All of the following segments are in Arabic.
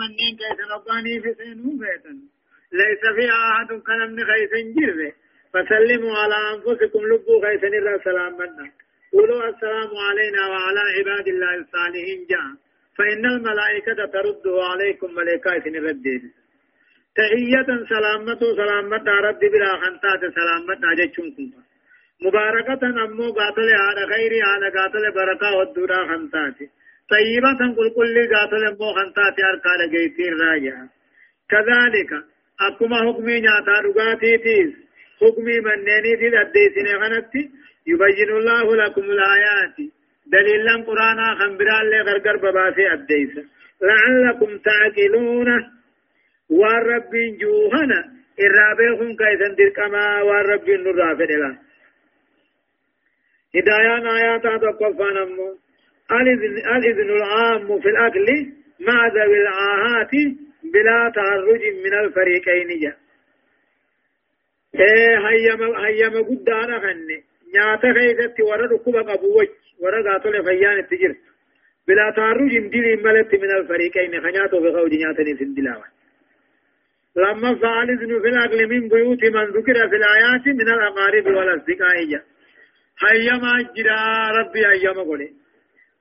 منين كيس رباني في سينو بيتن ليس فيها أحد كلام خيس جربه فسلموا على أنفسكم لبوا خيس نرى سلام منا قولوا السلام علينا وعلى عباد الله الصالحين جاء فإن الملائكة ترد عليكم ملائكة نردين تحية سلامة سلامة رد بلا خنتات سلامة جتشنكم مباركة أمو قاتل على خير على قاتل بركة والدورا خنتات طيبة قل كل قاتل أمو خنتات أركان جيتين راجع. كذلك أكما حكمي نعتا رغاتي تيس حكمي منيني تيس أديسين غنتي يبين الله لكم الآيات. دليلا قرانا خنبرا اللي غرغر بباسي أديسا لعلكم تعقلون. والرب جوهنا. الرابعهم كيسا دركما والرب النرافع لله هدايان آيات تقفان أمو. الإذن العام في الأكل مع ذوي العاهات بلا تعرج من الفريقين جاء إيه هيما هيما قدانا خني نياتا خيزت ورا ركوبا قبوج ورا قاتل فيان التجر بلا تعرج دين ملت من الفريقين. خنياتو بخوج نياتني في الدلاوة لما فعل إذن في الأكل من بيوت من ذكر في الآيات من الأقارب والأصدقاء جاء هيما جرا ربي هيما قولي.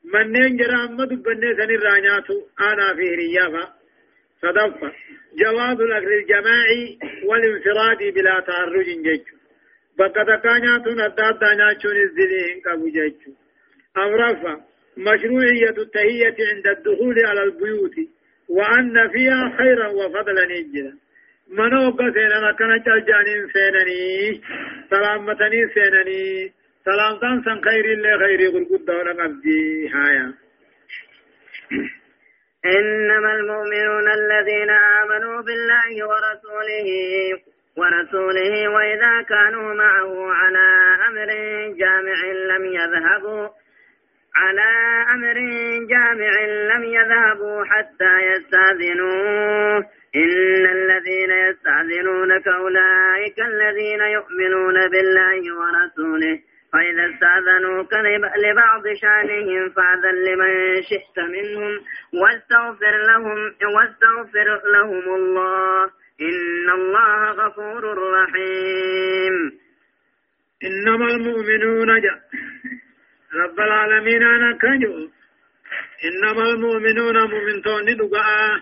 منين جرا أما دبني سن الرانياتو أنا في هريافا صدفة جواز الأكل الجماعي والانفراد بلا تعرج جيج بقى تكانياتو نداد دانياتون الزليهن كابو جيج أمرفا مشروعية التهية عند الدخول على البيوت وأن فيها خيرا وفضلا نجلا منو قسينا مكانا جالجانين سينني سلامتني سينني سلام تنسن خير الله خير قرقود دورا قبدي هايا. إنما المؤمنون الذين آمنوا بالله ورسوله ورسوله وإذا كانوا معه على أمر جامع لم يذهبوا على أمر جامع لم يذهبوا حتى يستأذنوه. إن الذين يستأذنونك أولئك الذين يؤمنون بالله ورسوله. فإذا استأذنوك لبعض شأنهم فأذن لمن شئت منهم. واستغفر لهم واستغفر لهم الله. إن الله غفور رحيم. إنما المؤمنون جاء رب العالمين أنا كجو إنما المؤمنون مؤمنون دقاء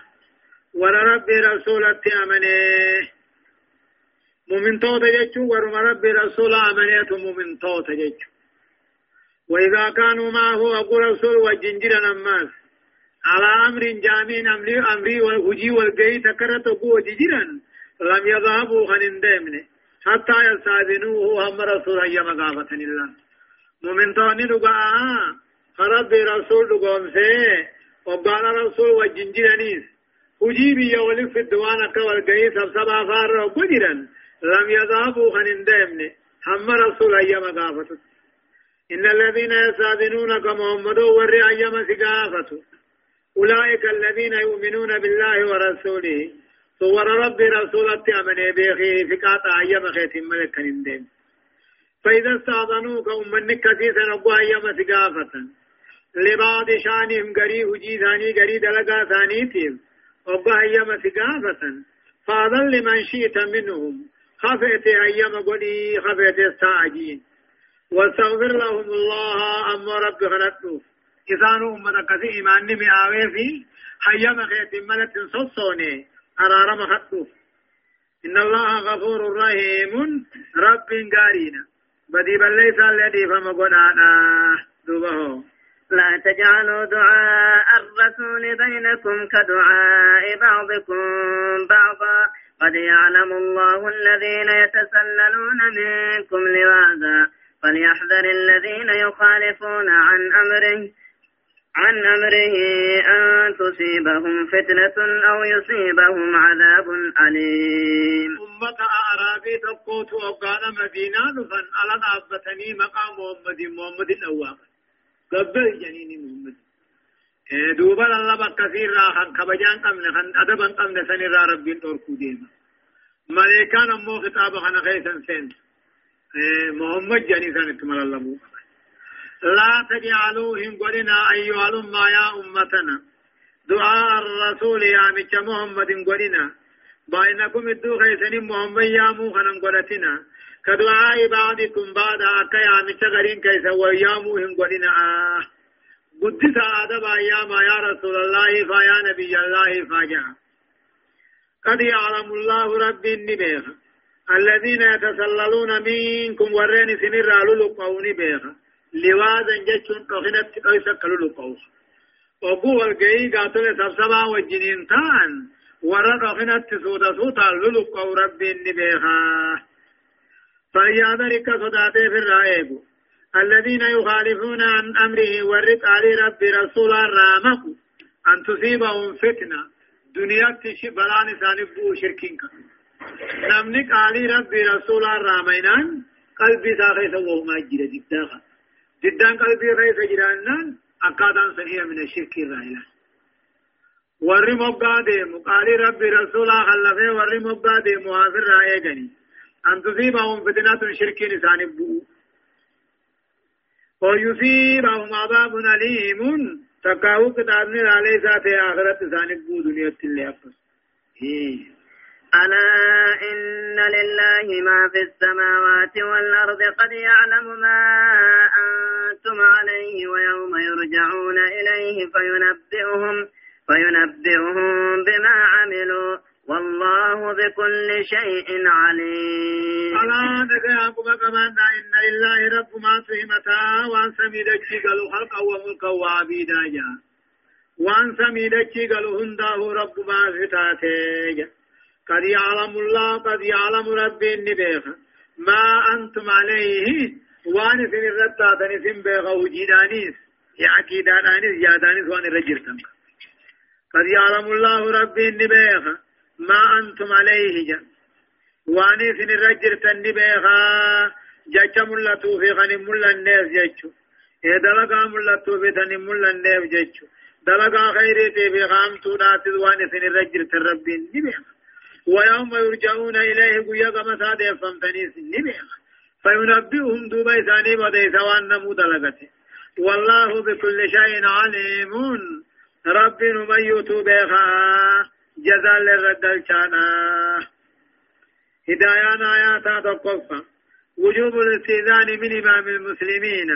ولرب رسولة أمنه مؤمن توتا جيتشو ورم ربي رسول أمنيت مؤمن توتا جيتشو وإذا كانوا معه أقول رسول وجنجر الناس على أمر جامين أمري أمري والهجي والقي تكرت أبو ججرا لم يذهبوا خن ديمن حتى يستاذنوه هم رسول هيا مقافة الله مؤمن توني لقاء ربي رسول لقوم سي وقال رسول وجنجر نيس هجي بي يولي في الدوانة كوالقي سبسبا فار وقدرا لم يذهبوا خن ديمن هم رسول أيام قافته إن الذين يستاذنونك محمد ور أيام سقافته أولئك الذين يؤمنون بالله ورسوله. صور ربي رسولة أمني بيخي فقاط أيام خيت ملك ديم فإذا استاذنوك أمنك كثيرا أبو أيام سقافة. لبعض شانهم قري هجي ثاني قري دلقا ثاني تيم أبو أيام سقافة. فأذن لمن شئت منهم. خفيت أيام قولي خفيت استعجين واستغفر لهم الله أما رب خلقه إذانو أمة كثي إيمان نمي آوي في حيام خيت ملت صصوني أرارم خطوف إن الله غفور رحيم. رب قارينا بدي بل ليس الذي فمقنانا. دوبه. لا تجعلوا دعاء الرسول بينكم كدعاء بعضكم بعضا. قد يعلم الله الذين يتسللون منكم لواذا فليحذر الذين يخالفون عن أمره عن أمره أن تصيبهم فتنة أو يصيبهم عذاب أليم. أمة أعرابي تقوت وقال مدينة فن على أبتني مقام محمد محمد الأواب قبل جنين محمد. دوبا الله بكثير راحن كبجان قمنا خن أدبا قمنا سن را ربين توركو ديما ملائكان أمو خطاب خنا خيسن سن محمد جاني سن اكمل الله مو لا تجعلوهم قلنا أيها الأمة يا أمتنا دعاء الرسول يا مچ محمد قلنا بينكم الدو خيسن محمد يا مو خنن قلتنا كدعاء بعضكم بعد أكا يا مچ غرين كيسا ويامو هم قلنا آه قدس آدب أيام يا رسول الله فيا نبي الله فاجع قد يعلم الله ربي النبيخ الذين يتسللون منكم ورين سنر للقون بيخ لواذا جتشون قخنت قيسا كللقون وقوة القيي قاتل سبسبا وجنين تان ورا قخنت سودا سودا للقون ربي النبيخ فليعذرك صداته في الرائب الذين يخالفون عن أمره ورق علي ربي رسول الرامق أن تصيبهم فتنة. دنيا تشي بلان سانبو شركين كان. نمني قالي ربي رسول الرامينان. قلبي ساخي سوه ما جرى جداها جدان قلبي خيس جرانان. أكادان صحيح من الشرك الرائلة. ورّي مبقى ديمو قالي ربي رسول خلفه ورّي مبقى ديمو حافر جني. أن تصيبهم فتنة شرك نسان بو ويصيبهم عذاب أليم. تقاو كتابنا عليه ذات آخرت ثاني بو دنيا اللي أفس إيه. ألا إن لله ما في السماوات والأرض قد يعلم ما أنتم عليه ويوم يرجعون إليه فينبئهم فينبئهم بما عملوا. والله بكل شيء عليم. ألا نجا أبوك كمان إن لله رب ما سهمتا وأن سميدك قالوا خلقا وملكا وعبيدا جا. وأن سميدك قالوا هنده رب ما فتاته قد يعلم الله قد يعلم ربي إني بيخ. ما أنتم عليه. وأن سن الرتا تني سن بيخ وجيدانيس. يا عقيدانيس يا دانيس وأن رجلتم قد يعلم الله ربي إني بيخ. ما أنتم عليه جا. وان سن الرجلتن بيخ جاچا ملتو في غني ملا الناس جاچو إيه دلقا ملتو في ثني ملا الناس جاچو دلقا خيري في غامتو ناتذ وان سن الرجلتن ربي إني بيخ ويوم يرجعون إليه قيا كما سادة فمتنيس نبيخ فينبئهم دوبا ثاني بدي سوان نمود لغته والله بكل شيء عليم. رب نميت بها جزال الرد شانا. هدايان آيات تقفى وجوب الاستئذان من إمام المسلمين.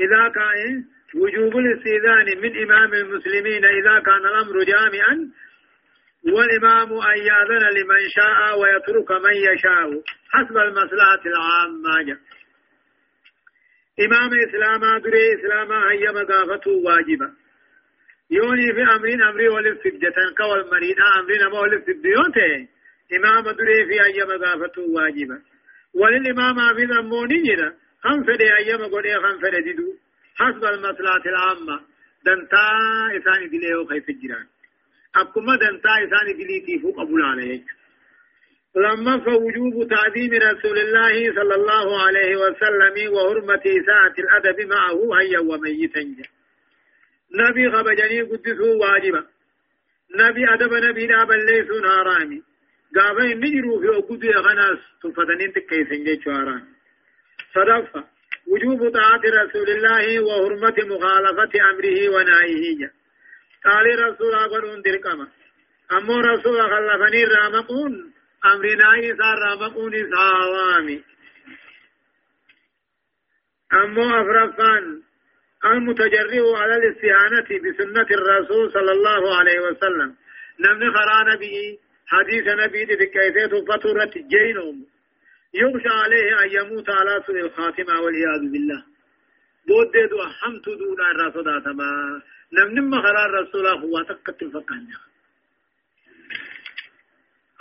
إذا كان وجوب الاستئذان من إمام المسلمين إذا كان الأمر جامعا والإمام أن يأذن لمن شاء ويترك من يشاء. حسب المصلحة العامة. إمام إسلام دري إسلام هيا مقافته واجبة. يوني في أمرين أمري ولف فجة كوال مريد أمرين ما ولف فجيوته إمام دري في هيا مقافته واجبة. وللإمام في ذنبوني جدا. هم فدي هيا مقودي هم فدي دو حسب المصلحة العامة. دنتا إساني دليو خيف الجيران. أكما دنتا إساني دليتي فوق أبو العلي لما فوجوب تعظيم رسول الله صلى الله عليه وسلم وحرمة ساعة الأدب معه هيا وميتا نبي خبجني قدسه واجبا. نبي أدب نبي نابا ليس نارامي. قابا نجروا في أقود غناس تفتنين تكيسن جيشو هرامي صدفة وجوب طاعة رسول الله وحرمة مخالفة أمره ونهيه. قال رسول أقولون دركما أمو رسول خلفني رامقون. أمرنا إسار رامقون إساوامي أمو أفرقان المتجرئ على الاستعانة بسنة الرسول صلى الله عليه وسلم. نمن خرا نبي حديث نبي دي كيفية فطرة جينهم يغشى عليه أن يموت على سوء الخاتمة والعياذ بالله. بود دو حمت دون الرسول تما نمن خرا الرسول هو تكت فقان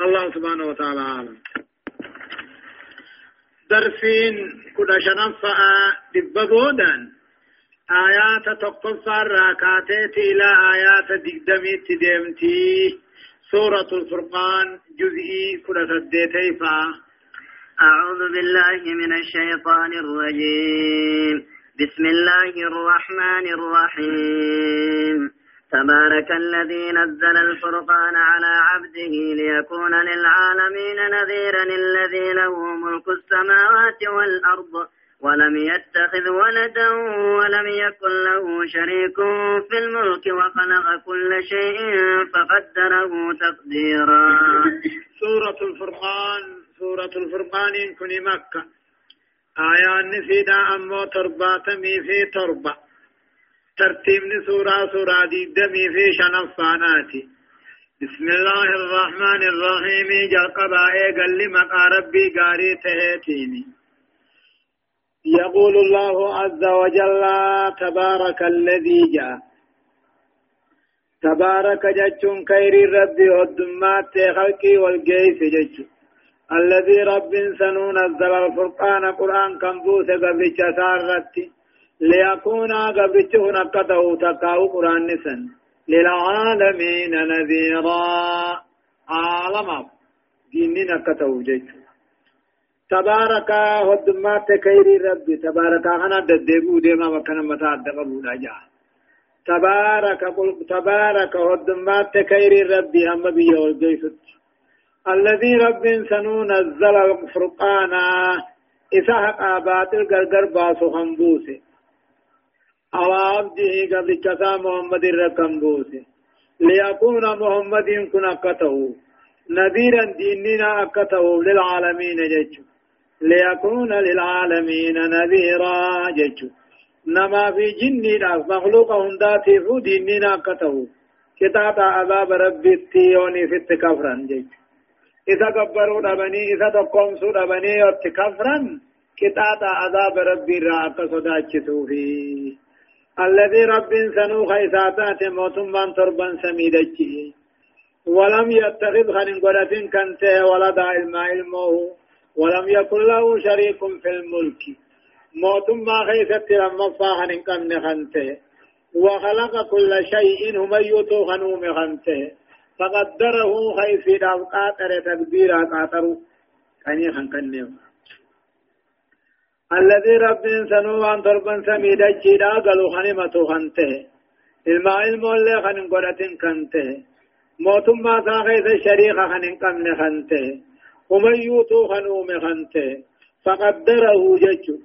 الله سبحانه وتعالى عالم درسين كدا شنفع دببودان آيات تقصى راكاتي إلى آيات دقدمي تدمتي. سورة الفرقان جزئي كدا سديتي أعوذ بالله من الشيطان الرجيم. بسم الله الرحمن الرحيم. تبارك الذي نزل الفرقان على عبده ليكون للعالمين نذيرا الذي له ملك السماوات والأرض. ولم يتخذ ولدا ولم يكن له شريك في الملك وخلق كل شيء فقدره تقديرا. سورة الفرقان سورة الفرقان كن مكة. آيان نسيدا أمو ترباتمي في تربة. ترتيب سورة سورة دي دمي في شنفاناتي. بسم الله الرحمن الرحيم جل قبائي قل لمقى ربي قاري تهيتيني. يقول الله عز وجل تبارك الذي جاء. تبارك جتشون خير ربي والدمات خلقي والجيس جتشون الذي رب سنون نزل الفرقان قرآن كمبوس قبرش سارتي ليكون قبرش هنقته تقاو قرآن نسن. للعالمين نذيرا. عالم. ديننا جتشون تبارك هدمات كيري ربي تبارك أنا ددبو ديما وكان متى دقبو نجا تبارك تبارك هدمات كيري ربي هم بي والجيسد الذي رب سنو نزل الفرقان إسحق باطل غرغر باسو خنبوسه أو عبده قد كسا محمد الركمبوسه ليكون محمد كن أكته نذيرا ديننا أكته للعالمين جيشه ليكون للعالمين نذيرا جيتشو. نما في جني مخلوق هنداتي فو ديننا كتو كتاب عذاب ربي التيوني في التكفران جيتشو. إذا كبروا دبني إذا تقومسوا دبني التكفران كتاب عذاب ربي راك صداتشتو في الذي رب سنو خيساتات موتم من تربا سميدتشي. ولم يتخذ خنن قرة كنته ولد علم علمه ولم يكن له شريك في الملك. موت ما خيست لما فاهن قمن خنته. وخلق كل شيء هم يوتو خنوم خنته. فقدره خيف داو قاتر تقديرا قاتر كني خن كنيو الذي رب سنو عن تربن سميد جيدا قالوا خنمتو خنته. الماء المولى خن قرة كنته. موت ما خيس شريك خن قمن خنته. ومن يوتو خنوم خنته فقدره ججو.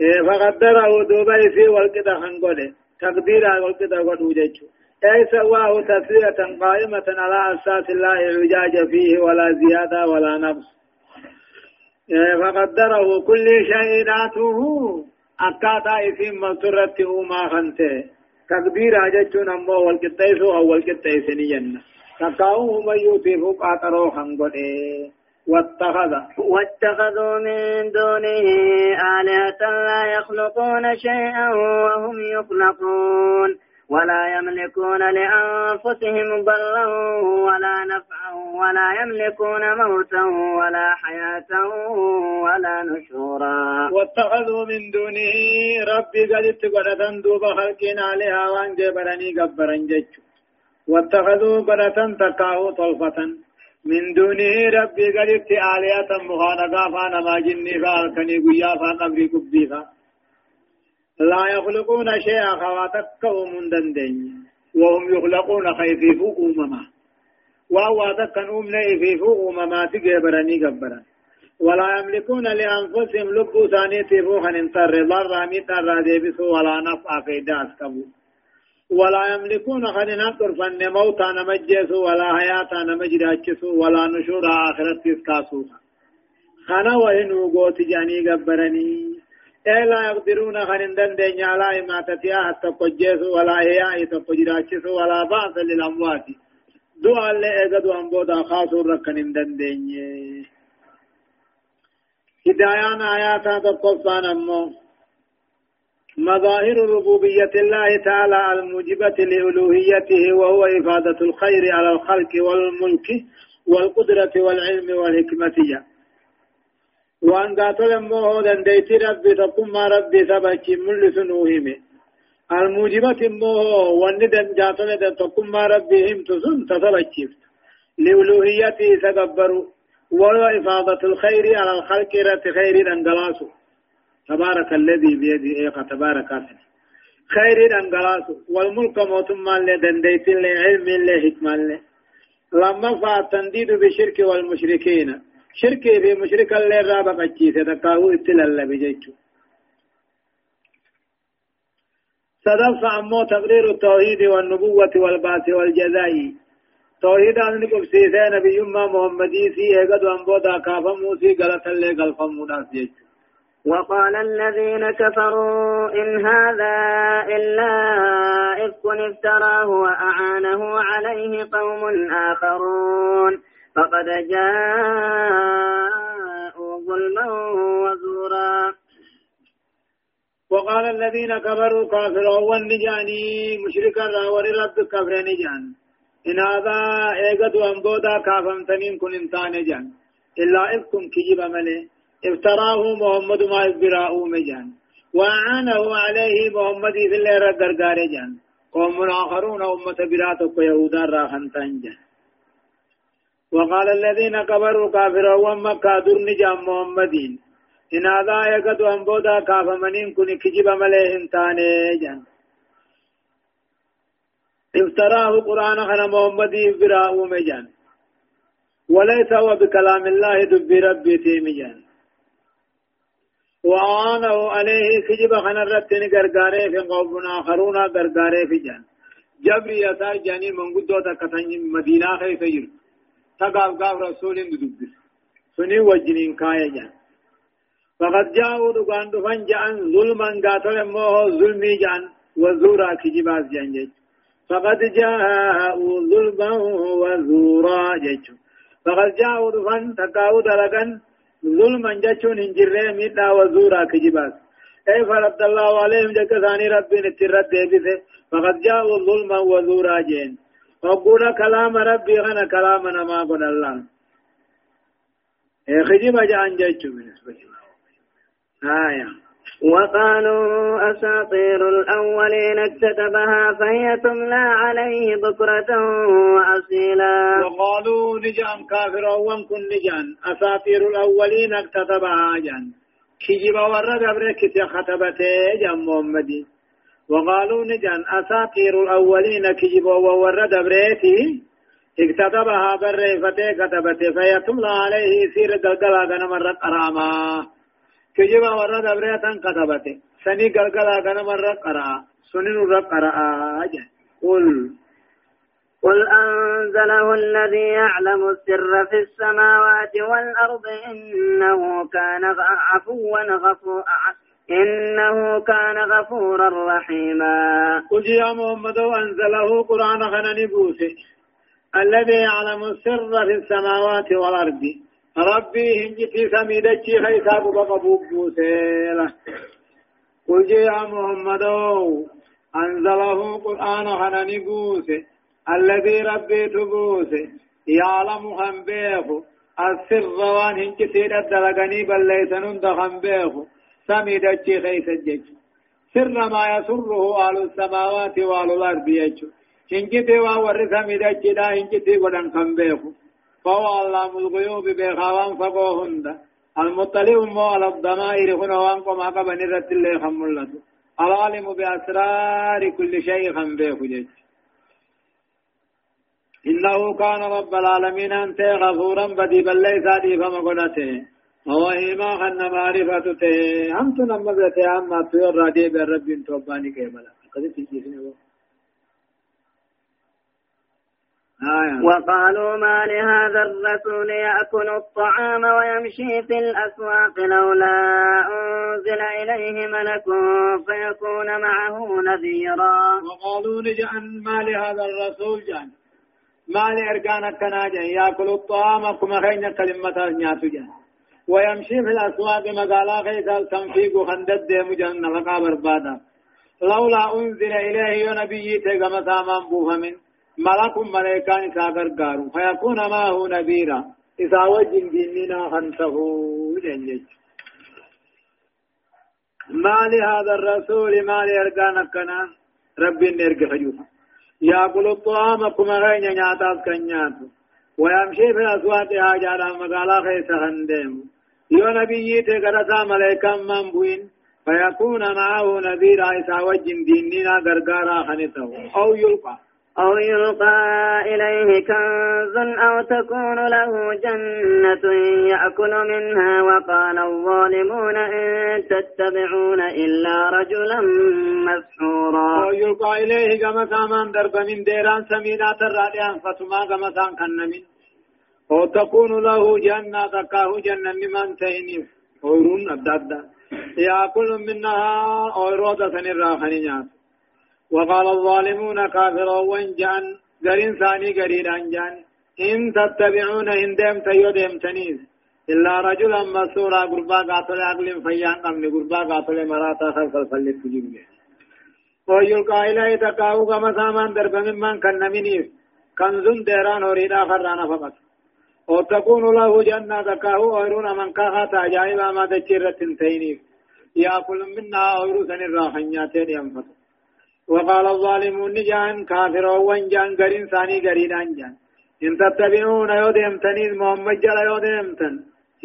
إيه فقدره دوبا في والقدا خنقوله. تقديرا والقدا قدو ججو. أي سواه تسلية قائمة على أساس لا اعوجاج فيه ولا زيادة ولا نقص. إيه فقدره كل شيء ذاته. أكاتا إثم مصرته ما خنته. تقديرا ججو نمو والقطيسو أو والقطيسني جنة. تقاوم من يوتيف قاترو خنقل واتخذ. واتخذوا من دونه آلهة لا يخلقون شيئا وهم يخلقون. ولا يملكون لأنفسهم ضرا ولا نفعا ولا يملكون موتا ولا حياة ولا نشورا. واتخذوا من دونه ربي قد قد دوب خلقنا عليها وان جبرني قبرا ججو واتخذوا برة تقاه طلفة. من دونه ربي قلت آلية مخانقا فانا ما جني فالكني قيا فقبري كبيفا لا يخلقون شيئا خواتك من دندين وهم يخلقون خيفيفو أمما. وهو تكن أمنا إفيفو أمما تقبرني قبرا. ولا يملكون لأنفسهم لبو ثاني تفوخا انتر ضر ميتا راديبسو ولا نفع فيداس كبو. ولا يملكون خلنا طرفا موتا نمجسوا ولا حياة نمجراجسوا ولا نشور آخرت تسكاسوا خنا وهنو قوت جاني قبرني. إيه لا يقدرون خلن دندن على إماتتها حتى قجسوا ولا حياة تقجراجسوا ولا بعث للأموات. دعا اللي اگدو انبودا خاصو ركن دندن. هدايان آياتا تقفان أمو. مظاهر ربوبية الله تعالى الموجبة لألوهيته وهو إفادة الخير على الخلق والملك والقدرة والعلم والحكمة. وأن قاتل موه دنديت ربي تقوم ربي سبك ملس نوهم الموجبة موه وندن جاتل تقوم ربي هم تسن تسبك لألوهيته سكبروا وهو إفادة الخير على الخلق رت خير أنقلاسه تبارك الذي بيده إيقا تبارك أسن خير الأنقلاس والملك موتما لدنديت علم حكمة لما فالتنديد بالشرك والمشركين. شركي في مشرك اللي رابق أجيسة تقاو اتلال بجيتشو. صدف عمو تقرير التوحيد والنبوة والبعث والجزاء. توحيد أن نقف سيسي نبي يما محمدي سي ايقظ وانبودا كافا موسي اللي غلفا مناس وقال الذين كفروا إن هذا إلا إفك افتراه وأعانه عليه قوم آخرون. فقد جاءوا ظلما وزورا. وقال الذين كفروا كافروا والنجاني مشركا راور رب كفر نجان. إن هذا إيقظ أنبودا كافم تنين كن انتان جان إلا إفكم كجب ملي افتراه محمد ما إفراء مجان. وأعانه عليه محمد في الله رقرقار جان. قوم آخرون أمة براتك يهودا راخن تنجان وقال الذين كفروا كافروا ومكة در نجام محمدين. إن هذا يقد أنبودا كافمنين كن كجب مليهم تاني جان. افتراه قرآن خنا محمد براء مجان وليس هو بكلام الله دب ربي تيمجان وآنه عليه كجب خنا رتن غرغاري في قوم آخرون غرغاري في جان. جبري يسار جاني من قدوة كتن مدينة خيف يجر تقاف قاف رسول دبس سني وجنين كايا جان. فقد جاءوا دقان دفن جان ظلما قاتل موه ظلمي جان. وزورا كجباز جان جيش فقد جاءوا ظلما وزورا جيشو فقد جاءوا دفن تقاو دلقا ظلما جيشون انجره ميتا وزورا كجباز أي فرد الله عليهم جك ثاني ربي نترد بيسه فقد جاءوا ظلما وزورا جين. وقول كلام ربي غنى كلامنا ما قل الله. اي خجب جان جيشو بالنسبة آية. وقالوا أساطير الأولين اكتتبها فهي تملى عليه بكرة وأصيلا. وقالوا نجان كافر وان كن نجان. أساطير الأولين اكتتبها جان. كجب ورد أبرك ختبته جان محمد وقالوا نجان أساطير الأولين كجب ورد أبريتي اكتتبها بريفته كتبته فهي تملى عليه سير قلقلا غنمر قراما كجبا ورد أبريتا كتبته سني قلقلا كان مرة قرأ سنين الرب قرأ قل قل أنزله الذي يعلم السر في السماوات والأرض إنه كان عفوا غفورا. إنه كان غفورا رحيما. قل يا محمد أنزله قرآن خنني بوسي. الذي يعلم السر في السماوات والأرض. ربي هنجتي سميدتي خيساب بقبوب بوسيلة قل يا محمد أنزله قرآن خنني بوسي الذي ربي تبوسي يعلم خنبيخ السر وان هنجتي الدلقني بل ليس نندخن بيخ سميدتي خيس الجج سر ما يسره أهل السماوات وأهل الأرض يجو هنجتي وورث سميدتي لا هنجتي ودن خنبيخ فهو علام الغيوب بخوان فقوهند المطلع مو على الضمائر هنا وانكم عقب نرت الله خمولته العالم بأسرار كل شيء خنبه جج إنه كان رب العالمين أنت غفورا بدي بل ليس دي فما قلته هو إما خن معرفته هم تنمبته أما تيور رادي برب توباني كيبلا قد تجيسنه آه. وقالوا ما لهذا الرسول يأكل الطعام ويمشي في الأسواق لولا أنزل إليه ملك فيكون معه نذيرا. وقالوا نجعل ما لهذا الرسول جان. ما لإرقان التناجا يأكل الطعام كما خين كلمة نياتو جان. ويمشي في الأسواق مقالا خيسا تنفيق خندد مجن نفقا بربادا. لولا أنزل إليه نبي بوفا من ملك ملائكان إسا غرغارو فيكون معه نذيرا إسا وجن ديننا خنته جنجج ما لهذا الرسول ما لأرقان كنا رب نرق خجوفا يأكل الطعام كما غين نياتاس كنياتو ويمشي في الأسواق هاجارا مقالا خيسا خندهم يو نبي تقرسا ملائكا منبوين فيكون معه نذيرا إسا وجن ديننا غرغارا خنته أو يلقى أو يلقى إليه كنز أو تكون له جنة يأكل منها وقال الظالمون إن تتبعون إلا رجلا مسحورا. أو يلقى إليه كما سامان درب من ديران سمينات الراديان فتما سان كنمين أو تكون له جنة تكاه جنة من تهني. أورون أبدا يأكل منها أو روضة سنرا خنينات. وقال الظالمون كافرا وانجان قرين ثاني قرين انجان إن تتبعون إن دمت يدم تنيز إلا رجلا مسورا قربا قاتل عقل فيان قمن قربا قاتل مراتا خلف الفلت تجيب ويلقى إليه تقاو كما سامان درب ممن كان نمينيف كنزن ديران وريدا فران فقط. وتكون له جنة تقاو أيرون من كاها تاجائب ما تجرت تينيف يأكل منها أيروسن الراحنياتين ينفتح وقال الظالمون جان كافر وان جان قرين ثاني قرين جان. إن تتبعون يودمتن محمد جل يودمتن.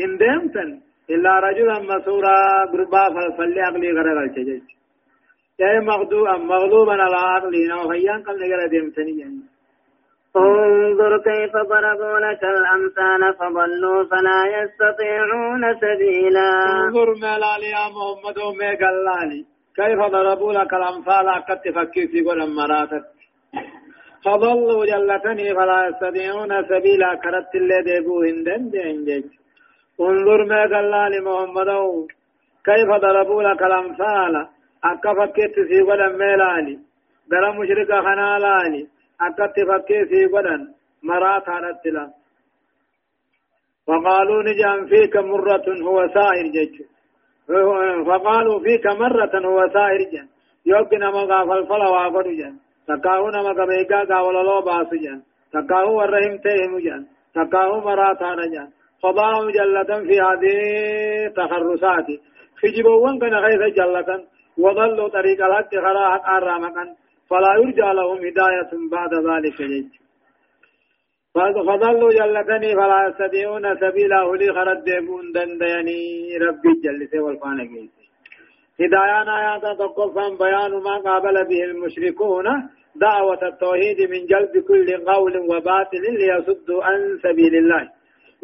إن دمتن إلا رجلا مسورا قربا فلفل أقلي غرق الججج يا مغضوبا مغلوبا على عقلنا وهيان قل نقل دمتني يعني انظر كيف ضربوا لك الأمثال فضلوا فلا يستطيعون سبيلا. انظر ما يا محمد وما قال كيف ضربوا لك الأمثال أكدت فكيسي قول مراتك؟ فضلوا جلتني فلا يستطيعون سبيلا كرت اللي ديبو هندن دين انظر ما قال لمحمد. كيف ضربوا لك الأمثال؟ أكا فكيت في قول ميلاني درا مشرك خنالاني أكدت فكيسي قول مرات على وقالوا نجام فيك مرة هو سائر جيش. فقالوا فيك مرة هو سائر جن. يوكنا مغا فالفلا وافر جن. تكاهو نما كبيكا قاول الله باس جن. تكاهو ورهم تهم جن. تكاهو مراتان جن. فضاهم جلة في هذه تخرصات خجبوان كان غيث جلة. وضلوا طريق الحق خراء أرامكا فلا يرجى لهم هداية بعد ذلك جيش فضلوا جلتني فلا يستطيعون سبيلا ولي خرد ديبون دنديني. ربي جلسي والفان قيسي هدايان آيات تقفا بيان ما قابل به المشركون. دعوة التوحيد من جلب كل قول وباطل ليصدوا عن سبيل الله.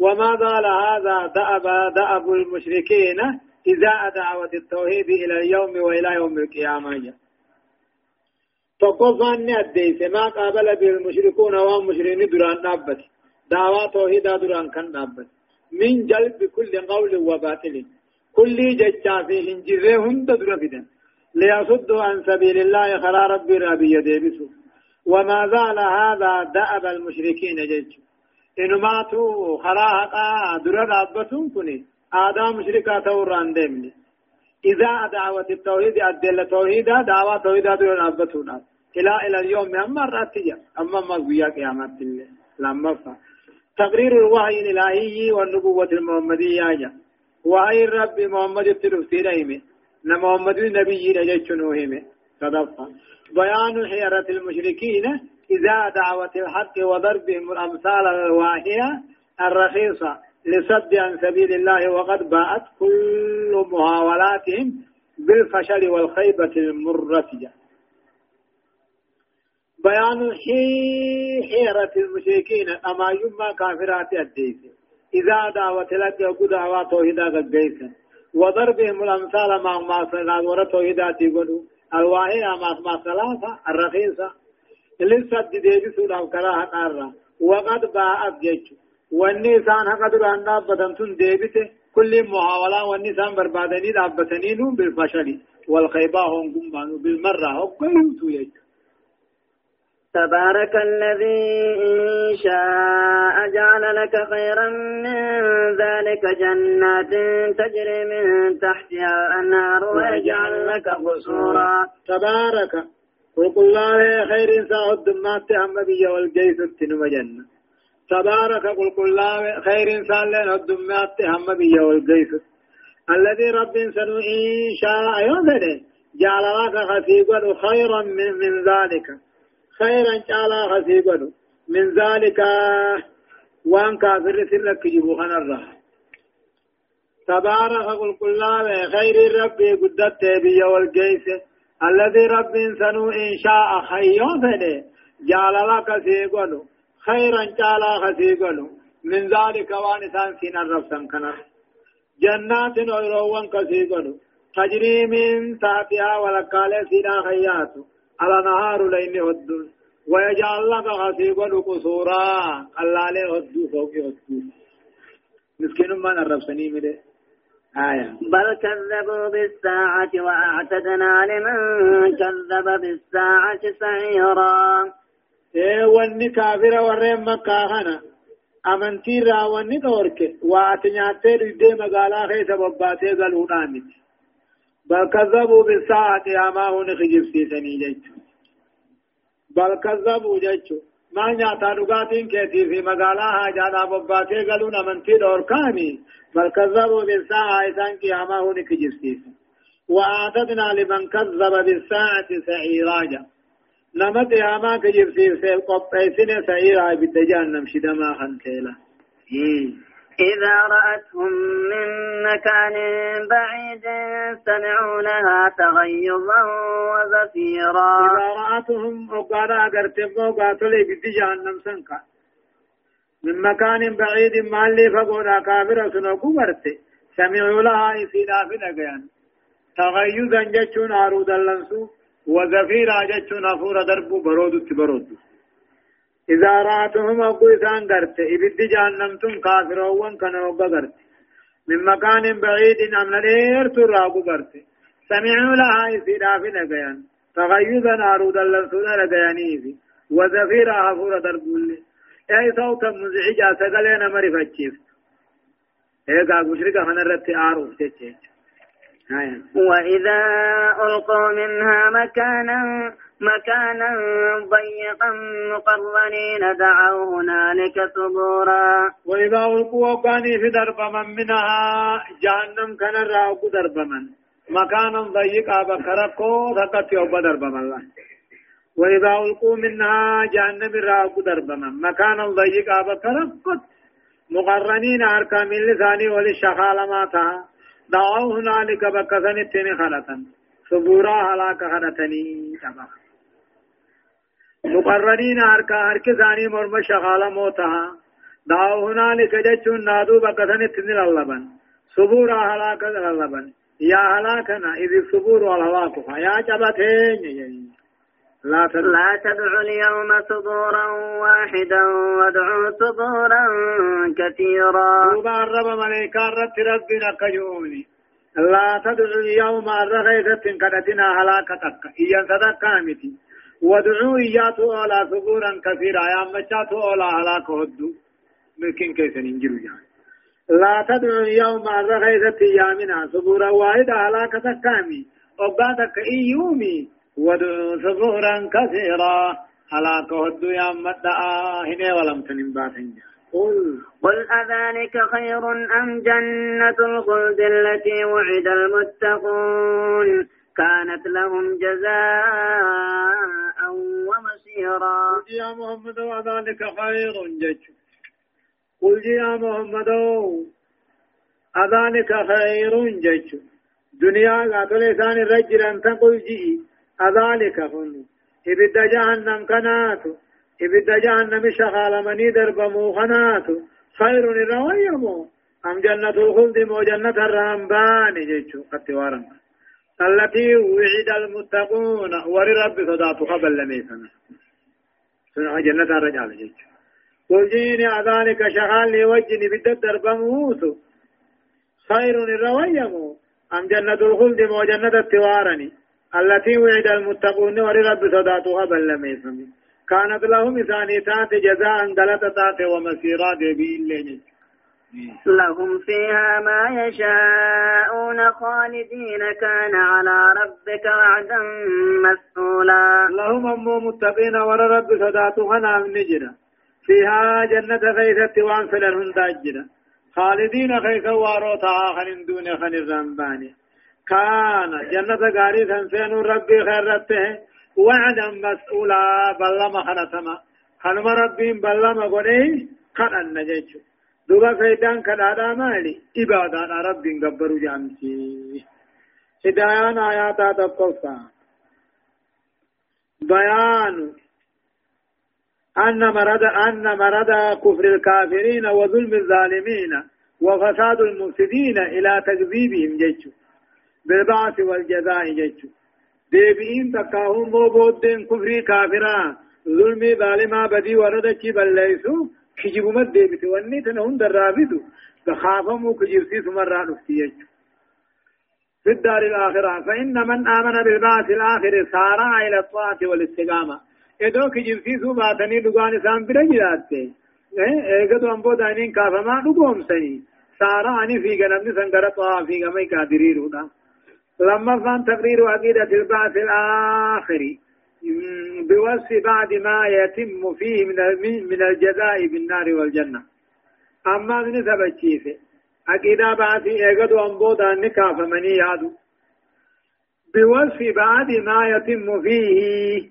وما قال هذا دأب دأب المشركين إذا دعوة التوحيد إلى اليوم وإلى يوم القيامة. تقفان أديس ما قابل به المشركون ومشرين دران نابت دعوة توحيدا دران كان نابت من جلب كل قول وباطل كل ججا في هنجره هند درفدا ليصدوا عن سبيل الله خلا ربي ربي يديبسوا وما زال هذا دأب المشركين جج إن ماتوا خلاها درا رابتون كني آدم مشركا توران ديمني إذا دعوة التوحيد أدل التوحيد دعوة التوحيد درا رابتون إلى إلى اليوم أما راتيا أما ما قويا قيامات لما فا. تقرير الوحي الإلهي والنبوة المحمدية جا وحي الرب محمد التلفتي رحمه محمد النبي رجل صدفا بيان حيرة المشركين إذا دعوة الحق وضربهم الأمثال الواهية الرخيصة لصد عن سبيل الله وقد باءت كل محاولاتهم بالفشل والخيبة المرتجة. بيان حيرة المشركين أما يما كافرات الديس إذا دعوت لك يقول دعوة توحيدا قيسا وضربهم الأمثال مع ما صغار توحيدا تقولوا الواهي مع ما ثلاثة الرخيصة لسه ديبس لهم كراها قارة وقد باءت جيش. والنسان قدر أن بدنتون ديبته كل محاولة والنسان بربادني دابتنين بالفشل. والخيبة هم بالمرة هم قيمتو يجو تبارك الذي إن شاء جعل لك خيرا من ذلك جنات تجري من تحتها الأنهار ويجعل لك قصورا. تبارك. وقل الله خير إنسان الدمات أمبي والجيس التنم جنة. تبارك. قل قل الله خير إنسان لنا الدمات أمبي والجيس الذي رب سنو إن شاء. يوم جعل لك خيرا من, من ذلك. خيرا تعالى خسيبا من ذلك وان كافر سرك جبوخنا الرح تبارك قل كل خير ربي قدت بي والجيس. الذي رب سنو إن شاء خيون جعل لك سيقولوا خيرا جعل خسيقولوا من ذلك وانسان سين الرفسن كنر جنات ويروان كسيقولوا تجري من تحتها ولقال سينا خيات على نهار لين هدون ويجعل لك خسيقولوا قصورا. الله له هدو فوق هدو مسكين من الرفسني مده آية. بل كذبوا بالساعة وأعتدنا لمن كذب بالساعة سعيرا. إيه واني كافر ورين مكة هنا. أمنتي را واني تورك واتنياتي ردي مقالا خيسا بباتي قلونامت بل كذبوا بالساعة أما هون خجب سيسني جيت بل كذبوا جيتشو. ما نياتا دغاتين كيتي في مقالا حاجانا بباتي قلون أمنتي دوركاني بل كذبوا بالساعة إسان قياما هون خجب سيسن وأعتدنا لمن كذب بالساعة سعيراجا. نما قياما كجب سيسير قطيسين سعيرا بالدجان شدما خنتيلا. إذا رأتهم من مكان بعيد سمعوا لها تغيظا وزفيرا. إذا رأتهم أقالا أقرتبوا قاتلي بالدجان سنكا. من مكان بعيد ما اللي فقونا كافرة سنوكو برتي سمعوا لها إسيلا في نقيان. تغيظا جتشون عروضا لنسو وزفيرا جتشون أفور دربو برودو تبرودو إذا رأتهم أقو إسان قرت إبد جهنمتم كافرون كانوا قرت. من مكان بعيد أمن الإير تراقو قرت. سمعوا لها إسيرا في نقيان تغيظا عروضا لنسونا لقيانيه في. وزفيرا أفور دربو اللي أي صوتا مزعجا سقلين مرفتشيف إيه قاق مشرقة فنرت آروف تتشيش وإذا ألقوا منها مكانا مكانا ضيقا مقرنين دعوا هنالك ثبورا. وإذا ألقوا وقاني في درب من منها جهنم كان راوك درب من. مكانا ضيقا بكركو ثقت يوب درب من الله وإذا ألقوا منها جهنم راوك درب من. مكانا ضيقا بكركو مقرنين أركام اللسان وللشخال ما تها دعوا هنالك بكثن التين خلطا صبورا هلاك خلطني تبا مقررين هركا هرك ثاني مرمى شغالة موتها دعوا هنالك جتشون نادو بكثن التين للبن صبورا هلاك للبن يا هلاكنا إذ الصبور والهلاك يا جبتين يعني لا تدعوا لا تدعوا اليوم ثبورا واحدا وادعوا ثبورا كثيرا. ملائكة رت ربنا كجوني لا تدعوا اليوم الرغيثة كدتنا هلاكتك إيان تدكامتي وادعوا إياتو أولا ثبورا كثيرا. يا مچاتو أولا هلاك هدو ممكن كيف ننجلو يعني. لا تدعوا اليوم الرغيثة يامنا ثبورا واحدا هلاكتك كامي وقادك إيومي. ودعوا ثبورا كثيرا على كهد يا مدعا هنا ولم تنباتن قل. قل أذلك خير أم جنة الخلد التي وعد المتقون؟ كانت لهم جزاء ومسيرا قل يا محمد أذلك خير جج قل يا محمد أذلك خير جج دنيا قاتل إنسان الرجل أن تقول جئي أذلك هن إبد جهنم كنات. إبد جهنم شغال مني درب موخنات خير الرويم أم جنة الخلد مو جنة الرهنبان جيشو قتوارا التي وعد المتقون. ور رب صدات قبل لميسنا سنة جنة الرجال جيشو قل جيني أذلك شغال لوجني بدد درب موسو خير الرويم. أم جنة الخلد مو جنة التوارني. التي وعد المتقون. ورب صداتها بل لم يسمي كانت لهم ثانيتات جزاء دلتات ومسيرات بإلين لهم فيها ما يشاءون خالدين كان على ربك وعدا مسؤولا. لهم أمو متقين ور رب صداتها نجرا فيها جنة خيثة وانفلن هنداجرا خالدين خيث واروتها خن دون خن الرمباني كان جنة غاري سنسين ربي خيرته وعدا مسؤولا بلما خنتما خنما ربي بلما قولي؟ خنن نجيش دوبا فيدان كدادا مالي إبادة ربي قبرو جامسي هدايان آياتا تقصى بيان أن مرد أن مرد كفر الكافرين وظلم الظالمين وفساد المفسدين إلى تكذيبهم جيتشو بالبعث والجزاء جيتشو ديبئين تكاهم بودين كفري كافرا ظلمي ظالما بدي وردتي بل ليسوا كجبمت ديبت واني تنهن درابدو تخافموا كجرسيس مرة نفتي في الدار الآخرة فإن من آمن بالبعث الآخر سارع إلى الطاعة والاستقامة إدو كجرسيس باتني دقان سام برجلاتي ايغدو امبو دانين كافما دقوم سني سارع أني في غنمني سنگرة طاعة في غمي قادري رودا لما فان تقرير عقيدة البعث الآخر بوصف بعد ما يتم فيه من من الجزاء بالنار والجنة. أما من سبب عقيدة بعد إيقظ أنبودا نكاف مني يادو بوصف بعد ما يتم فيه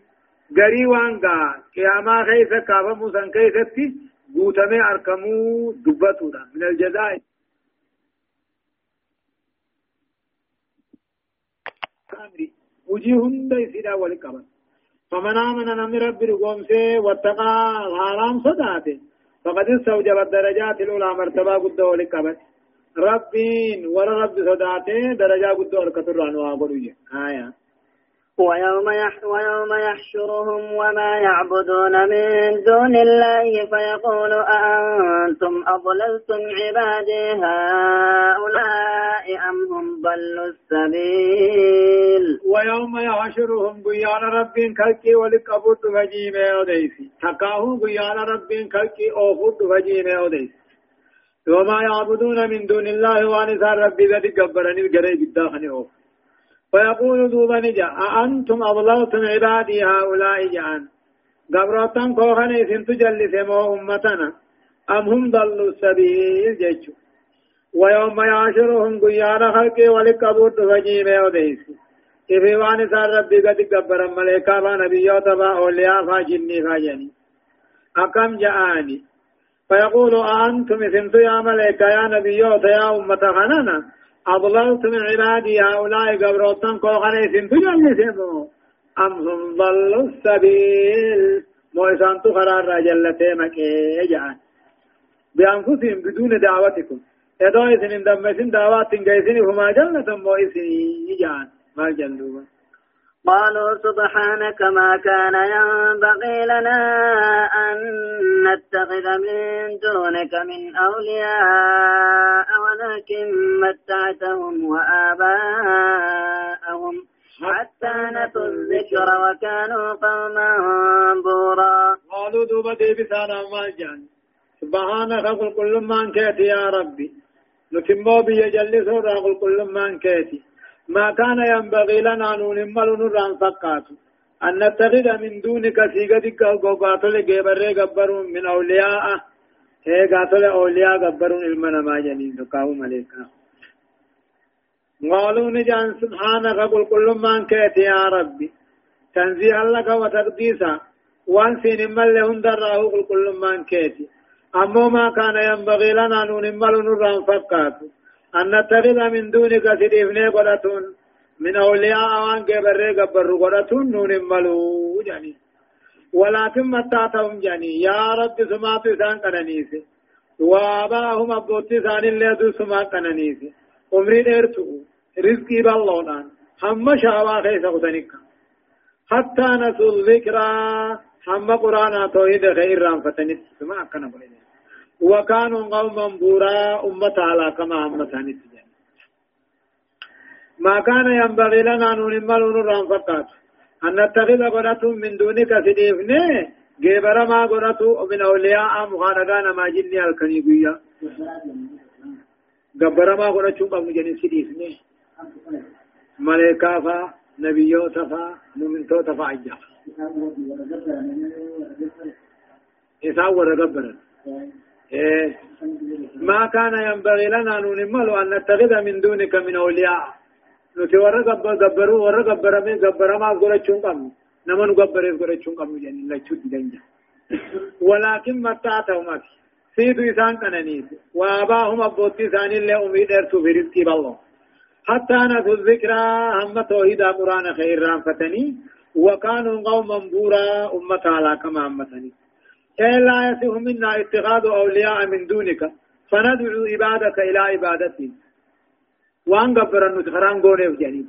غري وانغا قياما خيسة كافا موسان كيستي قوتمي أركمو دبتو من الجزاء. وجي هند يسيدا ولقبا فمن آمن نمي ربي رقومسي واتقى الحرام صداته فقد استوجب الدرجات الأولى مرتبة قد ولقبا ربين رب صداته درجة قد وركتر عنوا قلوية آية. ويوم ويوم يحشرهم وما يعبدون من دون الله فيقول أأنتم أضللتم عبادي هؤلاء أم هم ضلوا السبيل؟ ويوم يحشرهم قيان رب كالكي ولقبط فجيم أوديسي. تقاهم قيان رب كالكي أوفط فجيم أوديسي. وما يعبدون من دون الله وأنسان ربي ذلك قبرني القريب الداخل أوف. فيقول دوبا نجا أأنتم أضللتم عبادي هؤلاء جعان قبرتان كوخن إذن تجلس مو أمتنا أم هم ضلوا السبيل؟ جيشو ويوم يعشرهم قيانا خلقي ولقبور فجيم يوديس إفي وان سار ربي قد قبر ملائكة ونبيوت فأولياء فاجني فاجني أكم جاءني؟ فيقول أأنتم إذن يا ملائكة يا نبيوت يا أمة خنانا أضللت من عبادي هؤلاء قبروتن كوخني سنتجل سنو أم هم ضلوا السبيل؟ موسان تخرار رجلتي مكي جعان بأنفسهم بدون دعوتكم. إذا إذن دمسين دعوات تنقيسين فما جنة موسين جعان ما جلوا قالوا سبحانك ما كان ينبغي لنا أن نتخذ من دونك من أولياء ولكن متعتهم وآباءهم حتى نسوا الذكر وكانوا قوما بورا. قالوا دوبا ديبسانا ما جان سبحانك قل كل ما انكيت يا ربي. نتمو بيجلسوا قل كل ما انكيتي ما كان ينبغي لنا أن نمل نران فقات أن نتخذ من دونك سيغتك قوقاتل قبر قبر من أولياء. هي قاتل أولياء قبر المنا ما جنين تقاو مليكا قالوا نجان سبحانك قل كل من كيت يا ربي. تنزيه لك وتقديسا وان سين مل لهم دراه قل كل من كيت. أما ما كان ينبغي لنا أن نمل نران فقات أن نتخذ من دونك سيدفني قراتون من أولياء وان قبر قبر قراتون نون ملو جاني ولكن متعتهم جاني يا رب سمات سان كنانيسي وآباهم أبوتي سان اللي دو سمات كنانيسي عمري ديرتو. رزقي باللونان. هم شعوا خيس خدنك حتى نسوا الذكرى. هم قرانا توحيد خير رام فتنس. سمع كنا بلين وكانوا قوما بورا أمة على كما أمتان ما كان ينبغي لنا أن نمل نران فقط. أن نتخذ قرة من دونك سديفني جبر ما قرة من أولياء مخانقان ما جني الكنيبية جبر ما قرة شوق من جني سديفني ملائكة فا نبيوت فا مؤمنتوت فا عجا. إساء ورقبرا إيه. ما كان ينبغي لنا ننمل أن نتخذ من دونك من أولياء. نتي ورا غبروا ورا غبر من غبر ما غرچون قم. نمن غبر غرچون قم جن لا چود دنجا ولكن متعتهم سيدو إسان كننيس وآباهم أبوتي ثاني اللي أميد أرتو في رزقي بالله. حتى نسوا الذكرى هم توحيد قرآن خير رام فتني. وكانوا قوما بورا أمة على كما أمتني. إيه لا يصح منا اتخاذ أولياء من دونك؟ فندعو عبادك إلى عبادتي وأن قبر النتخران قونيف جانب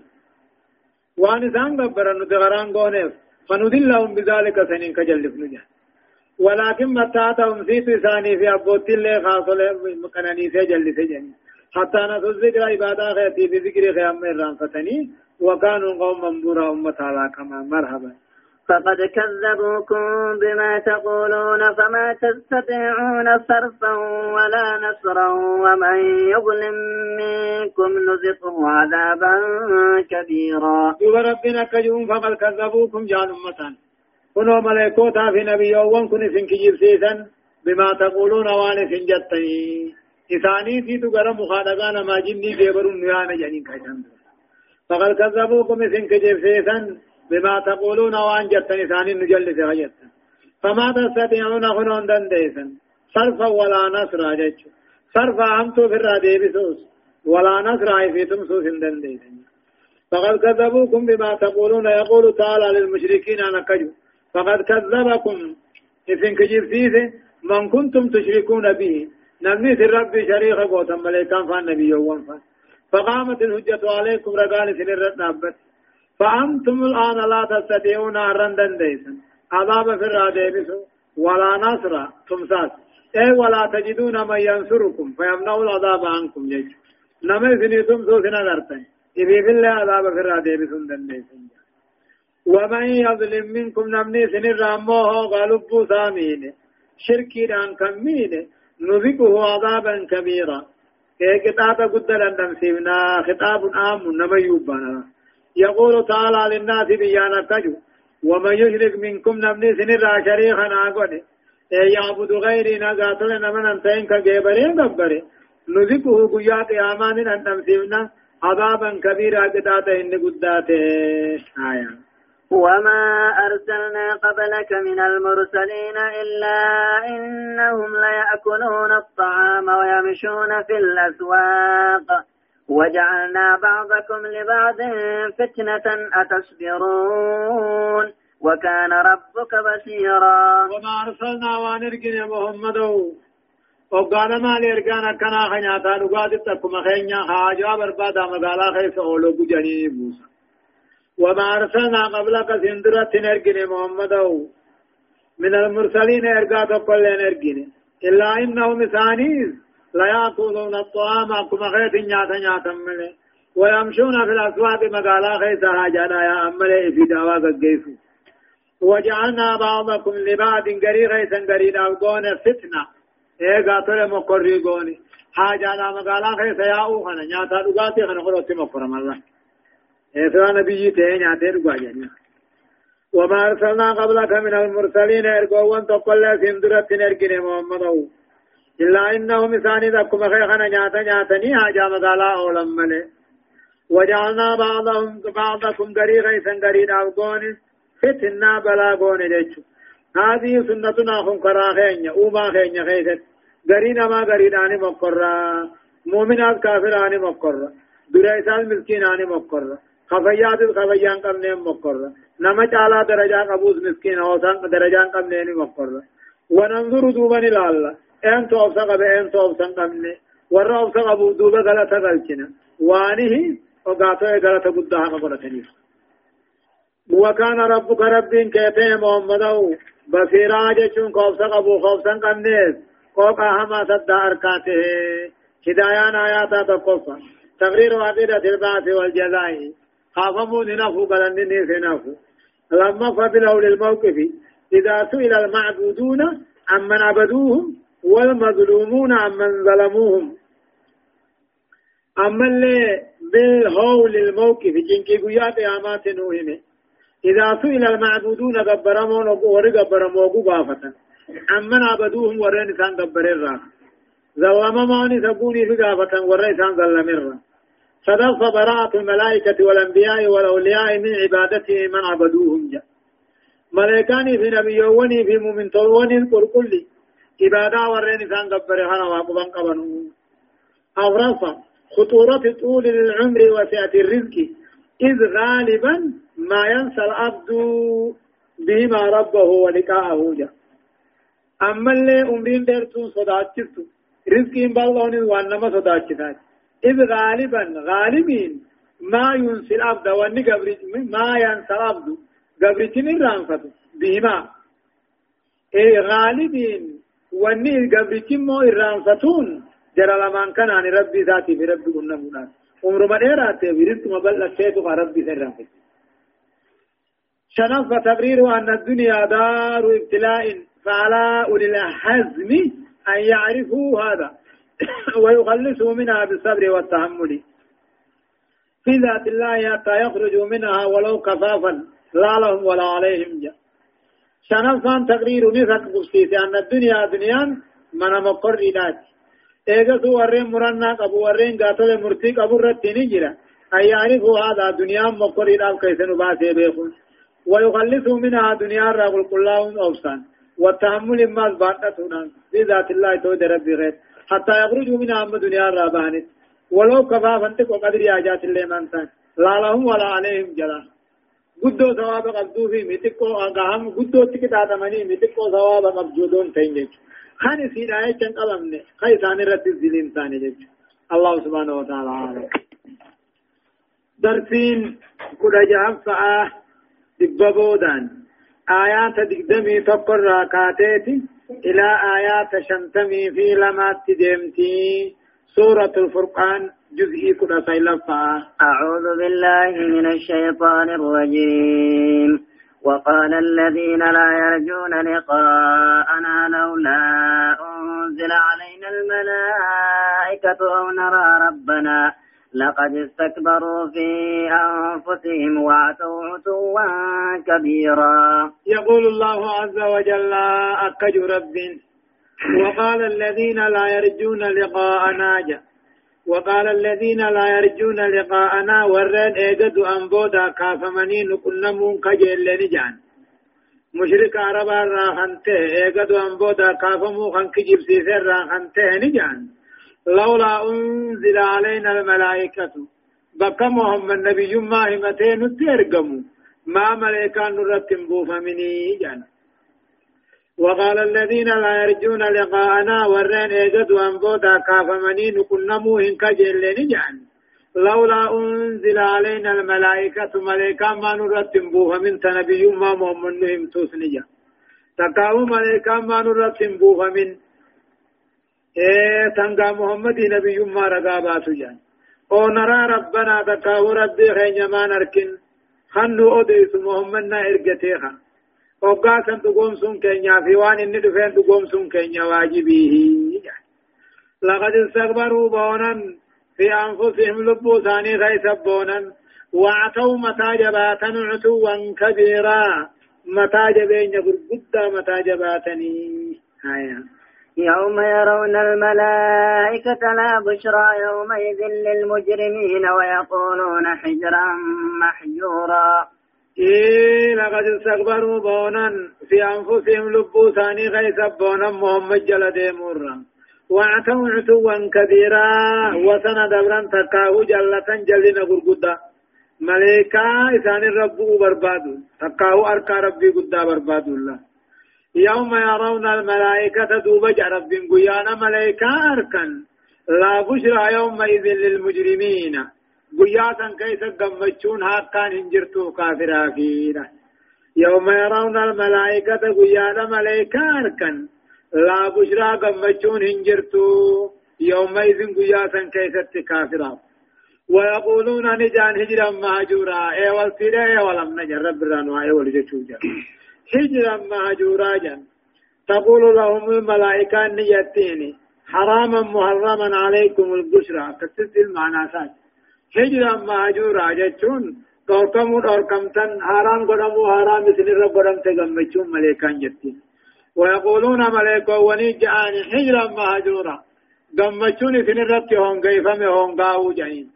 وأن إسان قبر النتخران قونيف فندلهم بذلك سنين كجلف نجا ولكن متاتهم سيت ثاني في أبوت الله خاصة مكانني سجل سجن حتى نسوز ذكر عبادة خيتي بذكر خيام من رانفتني وكانوا قوما برا أمة كما مرحبا. فقد كذبوكم بما تقولون فما تستطيعون صرفا ولا نصرا ومن يظلم منكم نزقه عذابا كبيرا. ربنا كجوم فقد كذبوكم جان أمتان. كنوا ملائكوتا في نبي يوم كن سن كجيب سيسن بما تقولون وان سن جتني إثاني في تقرى مخادقان ما جني جيبرون نيانا جنين كيسان فقد كذبوكم سن كجيب سيسن بما تقولون وان جتني ثاني نجل سيغجت فما تستطيعون خنون دنديسن صرفا ولا نصر جج صرفا همتو في الرادي بسوس. ولا نصر في تمسوس دنديسن فقد كذبوكم بما تقولون. يقول تعالى للمشركين أنا كجو فقد كذبكم. إذن كجبتيث من كنتم تشركون به. نمني الرب شريخ قوتا ملائكان فالنبي يوم فان. فقامت الحجة عليكم رقال سنر نابت. فأنتم الآن لا تستطيعون أرندن ديسا عذاب في الرادة ولا نصر. تمساس أي ولا تجدون من ينصركم. فيمنع العذاب عنكم. جيش. نمي سنيتم سوسنا نرتن إذي في الله عذاب في الرادة بسندن ديسا ومن يظلم منكم نمني سنر راموه غالبو سامين شركي دان كمين نذقه عذابا كبيرا. كي كتاب قدر أن نمسيبنا خطاب عام نما يوبانا. يقول تعالى للناس بيانا تجو ومن يشرك منكم نمني سنر شريخا ناقود يعبد غيري نغاتل نمن انتين كجيبرين قبري. نذقه قيات آمان أن نمسيبنا عذابا كبيرا كتاب إن قداته. آيان وما أرسلنا قبلك من المرسلين إلا إنهم ليأكلون الطعام ويمشون في الأسواق. وجعلنا بعضكم لبعض فتنة أتصبرون. وكان ربك بصيرا. وما أرسلنا وانرقن يا محمد. وقال ما لإرقانا كنا خنياتا لقادتكم خينيا خاجوا بربادا مقالا خيس أولو موسى. وما أرسلنا قبلك سندرة نرجن محمد. من المرسلين إرقاء كل نرجن إلا إنهم ثانيز لا يأكلون الطعام كما خيط نياتا نياتا ملي. ويمشون في الأسواق مقالا خيطا حاجانا يا أملي في دعواك الجيفو وجعلنا بعضكم لبعض قري خيطا قري دعوكون فتنة. إيه قاتل مقري قوني. حاجانا مقالا خيطا يا أوخنا نياتا دقاتي خنا خلوتي مقرم الله إيسا نبي تين عتير قاجني وما أرسلنا قبلك من المرسلين إرقوان تقل سندرة إرقين محمد إلا إنهم إساني ذكما خيخنا نياتا نياتني حاجة مقالا أولا ملي. وجعلنا بعضهم بعضكم قريغا إسان قرينا أبقون فتنا بلا قون جيشو هذه سنتنا خن كرا خينيا أوما خينيا خيست قرينا ما قريناني مقرى مؤمنات كافراني مقرى درائسان مسكيناني مقرى خفيات الخفيان قمنين مقرة نما تعالى درجة قبوز مسكين أوسان درجان قمنين مقرة وننظر دوبا لله أن توفى قبل أن توفى قمنين ورى أوسى قبو دوبا غلطة غلطنا. وانه وقاتو غلطة قدها قبلتني وكان ربك رب كيتي محمد بصيرا جچون خوفا قبو خوفا قمنين قوقا هما صدى أركاته. هدايان آياتا تقفا تقرير عقيدة البعث والجزاء. خافموا ننافو قلن ننافو. لما فضلوا للموقف إذا سئل المعبودون عمن عبدوهم والمظلومون عمن ظلموهم. أما اللي بالهول الموقف جنكي قيات آمات نوهم إذا سئل المعبودون قبرمون ورقبرموا قبافة عمن عبدوهم ورين كان قبرين راح ظلمموني سبوني في قافة ورين كان ظلمين راح صدق براءة الملائكة والأنبياء والأولياء من عبادته من عبدوهم جاء ملائكاني في نبيوني في مؤمن طلوني القرقل عبادة ورين سان قبر هنا وقبان قبنوا أغرفة خطورة طول العمر وسعة الرزق إذ غالبا ما ينسى العبد بما ربه ولقاءه جاء أما اللي أمرين ديرتون صداتشتو رزقين بالون وانما صداتشتات إذ غالبا غالبين ما ينسي العبد واني ما ينسى العبد قبرتين الرانفة بهما إيه غالبين واني قبرتين مو الرانفتون جرى لمن كان عن ربي ذاتي في ربي قلنا منان عمر ما ديرات برزق مبلغ سيتو ربي سرانفة شنف فتبرير أن الدنيا دار ابتلاء فعلى أولي الحزم أن يعرفوا هذا ويخلصوا منها بالصبر والتحمل في ذات الله حتى يخرجوا منها ولو كفافا لا لهم ولا عليهم جاء شنفان تقرير نفق بسيسي أن الدنيا دنيا من مقر ذات إيغسو ورين مرنا قبو ورين قاتل مرتي قبو رتين جرا أن يعرفوا هذا دنيا مقر ذات كيف نباسي بيخون ويخلصوا منها دنيا رغل كلهم أوسان. والتحمل ما أثباتنا في ذات الله تود ربي غير. حتى يخرجوا منها أم دنيا رابانت ولو كفا فانتك وقدر ياجات اللي منتان لا لهم ولا عليهم قدو ثواب قبضو في متكو أقام قدو تكتا تمني متكو ثواب قبجودون تنجج خاني سيد آية چن قلمني خي ثاني رت الزلين ثاني جج الله سبحانه وتعالى عالم درسين كل جهب فآه دببودان آيات دقدمي تقر راكاتيتي إلى آيات شنتمي في لما تدمتي سورة الفرقان جزئي كل سيلفا أعوذ بالله من الشيطان الرجيم. وقال الذين لا يرجون لقاءنا لولا أنزل علينا الملائكة أو نرى ربنا لقد استكبروا في أنفسهم وعتوا عتوا كبيرا. يقول الله عز وجل أكج رب. وقال الذين لا يرجون لقاءنا جاء. وقال الذين لا يرجون لقاءنا ورد ايجد انبودا كافمني نكنمون كجل نجان مشرك عربا راخنته ايجد انبودا كافمو خنك جبسي سر راخنته نجان لولا أنزل علينا الملائكة. بك محمد نبي ما همتين ترقموا ما ملائكان نرتم بوفمني جانا وقال الذين لا يرجون لقاءنا ورين اجد وانبودا كافمني نكنمو هنك جلين جان. لولا أنزل علينا الملائكة ملائكة ما نرتم بوفمن تنبي ما محمد نهم توسنجا تقاو ملائكة ما نرتم بوفمن إيه تنقى محمد نبي ما رقابات جان. أو نرى ربنا تكاه ربي خين ما نركن. خنو أدرس محمد نا إرقتيخا وقاسا تقوم سن كينيا في وان إني دفين تقوم سن كينيا واجبيه لقد استكبروا بونا في أنفسهم لبو ثاني غيث بونا وعتوا متى عتوا كبيرا متى جبين يقول متى جباتني هايا يوم يرون الملائكة لا بشرى يومئذ للمجرمين ويقولون حجرا محجورا لقد استكبروا بونا في أنفسهم لبوا ثاني غيث بونا محمد جل ديمورا وعتوا عتوا كبيرا وسن دبرا تكاه جلة جلنا غرقدا ملائكة إسان الرب بربادو تكاه أركا ربي قدا بربادو الله يوم يرون الملائكة دوبج رب قيانا ملائكة أركن. لا بشرى يومئذ للمجرمين. قياتا كيف قمتشون هاكان هنجرتو كافرا فينا يوم يرون الملائكة قيانا ملائكة أركن لا بشرى قمتشون هنجرتو يومئذ قياتا كيف كافرا ويقولون نجان هجرا مهجورا اي والسيرة اي ولم نجرب برانوا اي ولجتوجا هجرا مهجورا جن تقول لهم الملائكة نيتيني حراما محرما عليكم البشرى كتبت المعنى ساج هجرا مهجورا جتون دوركم دوركمتن حرام قدمو حرام مثل رب قدم تغمچون ملائكان جتين ويقولون ملائكة ونجعان هجرا مهجورا غمچون مثل رب هونغي فمي هونغاو جاين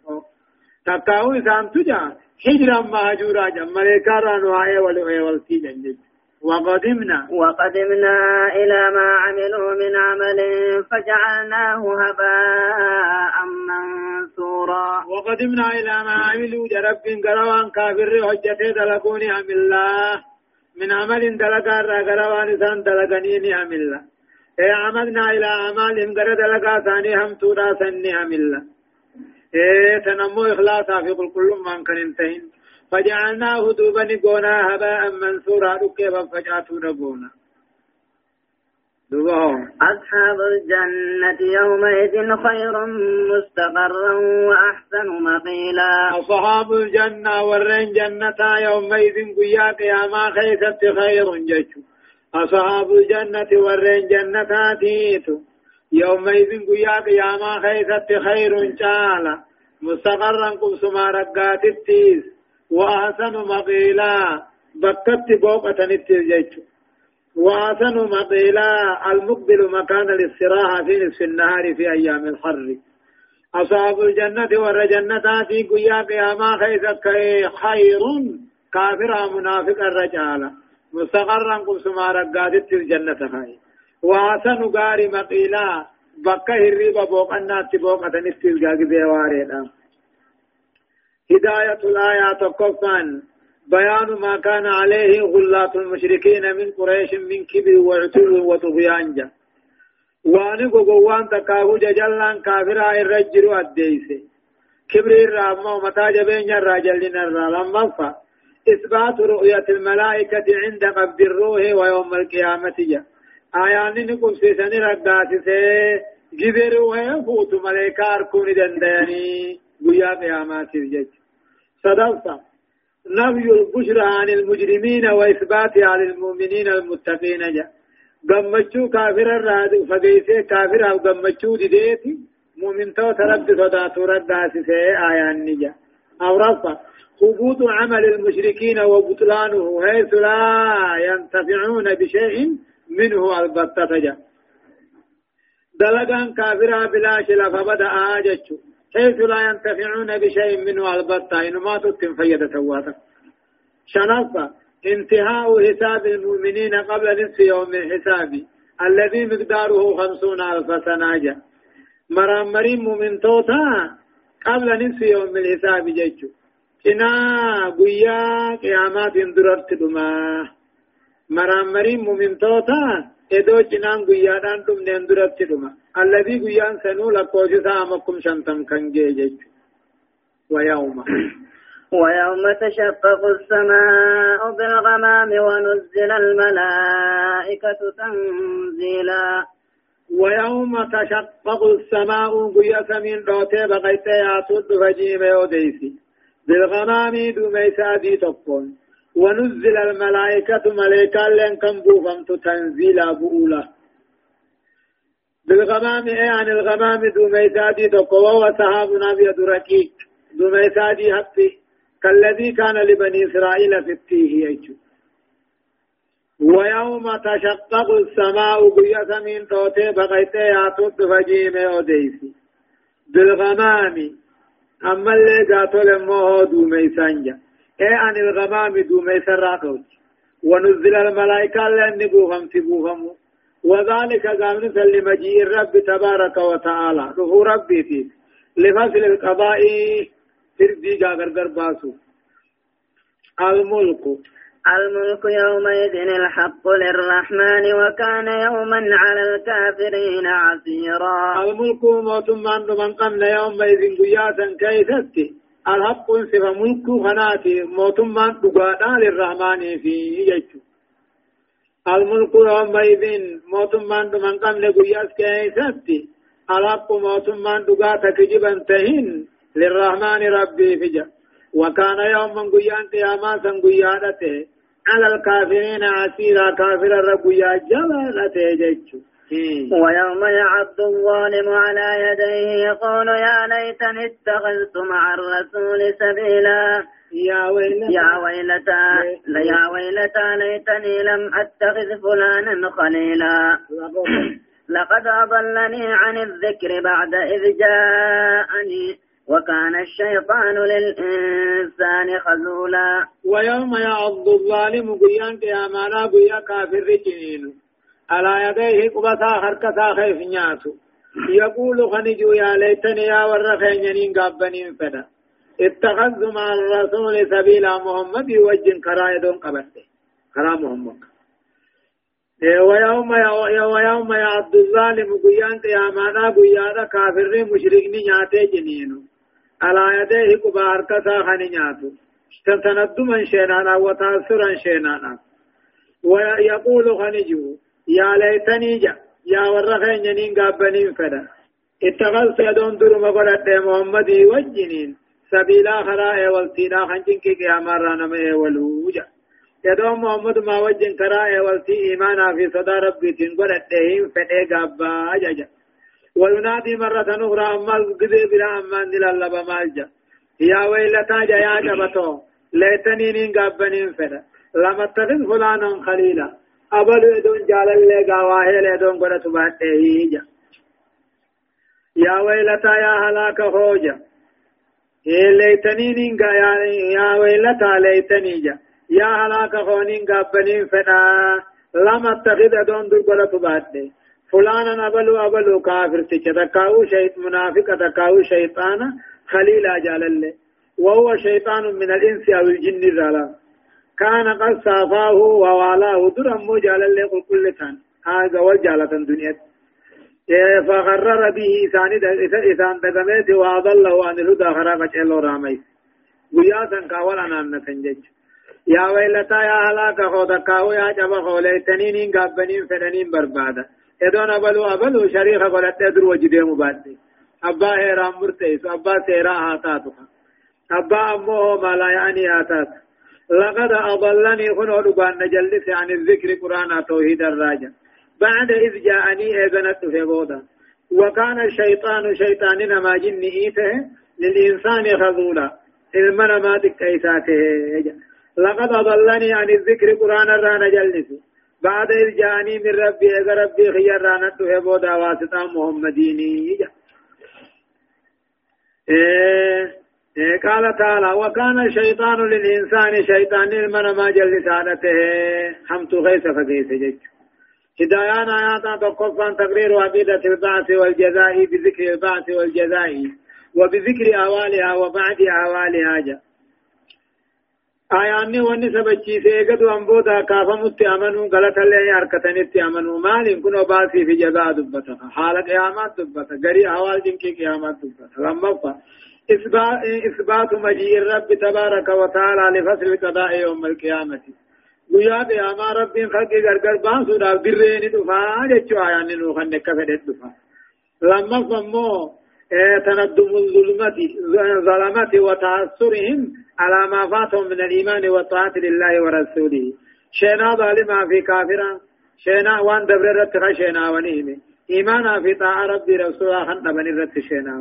تكاو إسان تجا هجرا مهجورا جم ملائكة رانو آئے والو والتي جنجت وقدمنا وقدمنا إلى ما عملوا من عمل فجعلناه هباء منثورا. وقدمنا إلى ما عملوا جرب قروان كافر حجته دلقوني عم الله. من عمل دلقا را قروان سان دلقنيني عم الله. إيه عملنا إلى أعمالهم قرد لقا ثاني هم تودا سني هم الله. إيه تنمو إخلاصا في كل كل من كان انتهين. فجعلناه دوبا نقونا هباء منثورا ركبا فجعتوا نبونا. أصحاب الجنة يومئذ خير مستقرا وأحسن مقيلا. أصحاب الجنة ورين جنة يومئذ قياك يا ما خيست خير جيش أصحاب الجنة ورين جنة تيتو. يومئذ قياك يا ما خيست خير جالا. مستقرا قبسما رقات التيس وأحسن مقيلا بكت بوقة التيس وأحسن مقيلا المقبل مكان الاستراحة في نصف النهار في أيام الحر أصحاب الجنة والجنة في قيا قياما خيثك خير كافر منافق الرجال مستقرا قبسما رقادت الجنة خير وأحسن قاري مقيلا بكا هريبا بوقنا تبوقة بيوارينا هداية الآيات قفا بيان ما كان عليه غلات المشركين من قريش من كبر وعتو وطغيان جا. وان قوان تكاهو جلان كافرا الرجل الديس كبر الرام ومتا جبين الراجلين الرام فا إثبات رؤية الملائكة عند قبض الروح ويوم القيامة جا. آيان نقول سيسان رقات سي. جبر ويفوت ملائكة أركون دنداني قيا قيامات الجج صدفة نفي البشرى عن المجرمين وإثباتها على المؤمنين المتقين. جاء قمتشو كافر الراد فقيسي كافر أو قمتشو ديتي مؤمن تو ترد صداتو رد سي آيان نجا. أو رفع. هبوط عمل المشركين وبطلانه حيث لا ينتفعون بشيء منه البتة جاء دلقان كافرا بلا شلف بدأ آجتشو حيث لا ينتفعون بشيء منه البتة إنما تتم فيدة تواتا شنفة انتهاء حساب المؤمنين قبل نصف يوم الحساب. الذي مقداره خمسون ألف سنة مرامرين مؤمن توتا قبل نصف يوم الحساب جيجو. إنا قيا قيامات اندررت دما مرامرين مؤمن توتا إدو جنان قيا دان دم اندررت دما الذي قيان سنو لقوجسا أمكم شنتم كنجي جيجو ويوم. ويوم تشقق السماء بالغمام ونزل الملائكة تنزيلا. ويوم تشقق السماء قيس من دوتي بغيت يعطد فجيم يوديسي بالغمام دوميسا دي تقون ونزل الملائكة ملائكة لن بوفمت تنزيلا بؤولا. بالغمام اي عن الغمام؟ دوميسا دي تقوى وصحابنا بيد ركيك دوميسا دي حقي كالذي كان لبني إسرائيل في التيه يجو. ويوم تشقق السماء قيس من توتي بغيت ياتوت فجيم أوديسي. بالغمام أما اللي قاتوا لموه دوميسانجا اي عن الغمام دوميسان راقوت ونزل الملائكة لأن بوهم تبوهم. وذلك قامن لمجيء الرب تبارك وتعالى. رفو ربي فيه لفصل القضاء تردي غرغر باسو. الملك. الملك يومئذ الحق للرحمن وكان يوما على الكافرين عسيرا. الملك موت من من قمن يومئذ قياسا كيستي. الحق صفة ملك خناتي موت من للرحمن في يجو. الملك يومئذ موت من من قمن قياس كيستي الحق موت من دقاتا كجبا تهين للرحمن ربي فجأ وكان يوما قيان قياما سنقيادته على الكافرين عسيرا كافر الرب يا جيتشو ويوم يعض الظالم على يديه يقول يا ليتني اتخذت مع الرسول سبيلا. يا ويلتا يا ويلتا يا ويلتا ليتني لم أتخذ فلانا خليلا. لقد أضلني عن الذكر بعد إذ جاءني وكان الشيطان للإنسان خذولا. ويوم يعض الظالم قيان قيامانا قيا كافر على يديه قبطا حركتا خيف نياتو يقول خنجو يا ليتني يا ورخين قابنين فدا اتخذت مع الرسول سبيلا محمد وجن كرايدون قبته كرا محمد ويوم ويوم يعد الظالم قيان قيامانا قيانا كافر مشركني نياتي جنينو على يديه كبار كسا خني نياتو تندما شينانا وتاثرا شينانا ويقول خنجو يا ليتني جا. يا ورخين جنين قابنين فدا. اتخذت يدون درم قلت محمد وجنين. سبيلا خراء والتينا خنجن كي قياما رانا مئي والوجا يدوم محمد ما وجن كراء والتي إيمانا في صدى ربي تنقل الدهين فتح قابا أججا وينادي مرة أخرى أما القذي بلا أما نلالب مالجا يا ويلتا جا. جبتو. ليتني نين قابنين فدا. لما اتخذ فلانا خليلا أبلو يدون جال اللي قاواه ليدون قلت بحته يا ويلتا يا هلاك خوجا. ليتني نين يا ويلتا ليتني جا يا هلاك خونين قابلين فدا. لما أتخذ دون دول قلت بعد. فلانا أبلو أبلو كافر تكاو شيط منافق تكاو شيطانا خليل جال الله وهو شيطان من الإنس أو الجن الظلام كان قد صافاه ووالاه درم جال الله كل كان هذا وجالة الدنيا. فغرر به إسان إسان دقمت وأضله عن الهدى خراقة إلو رامي. وياسا كاولا نان نتنجج يا ويلتا يا هلاك خودكاو يا جبا خوليتنين إن قابنين فننين بربادا. ادون ابلو أبلو شريخ قلت ادر وجدي مبادي. أبا هيرا مرتيس. أبا سيرا هاتاتها أبا أمه ما لا يعني هاتات لقد أضلني هنا ربان نجلس عن الذكر قرآن توحيد الراجع. بعد إذ جاءني إذنت في بودا وكان الشيطان شيطاننا ما جن إيته للإنسان خذولا. المنا ما تكيساته لقد أضلني عن الذكر قرآن الرانا جلس. بعد إذ جاءني من ربي إذا ربي خير رانا تهبودا واسطة محمديني إيه. قال تعالى وكان الشيطان للإنسان شيطان المنا ما جلس عادته حمت غيث فقيس جج. هدايان آيات تقفا تقرير عقيدة البعث والجزاء بذكر البعث والجزاء وبذكر أوالها وبعد أوالها جاء آياني واني سبچي سيغدو أنبودا كافا مت أمنو غلط اللي حركتن ات أمنو. مال ان كنو باسي في جزاء دبتا. حال قيامات دبتا. غري احوال جن کی قیامات دبتا. لما إثبات, مجيء الرب تبارك وتعالى لفصل القضاء يوم القيامة. ويا قيامة رب خلق غرغر باسو دا برين دفا. جچو آيان نو خن كفدت دفا. لما فمو تندم الظلمة ظلمة وتعثرهم على ما فاتهم من الإيمان والطاعة لله ورسوله. شينا ظالما في كافرا شينا وان دبر رت خشينا ونهم إيمانا في طاعة ربي رسولا خن بني رت شينا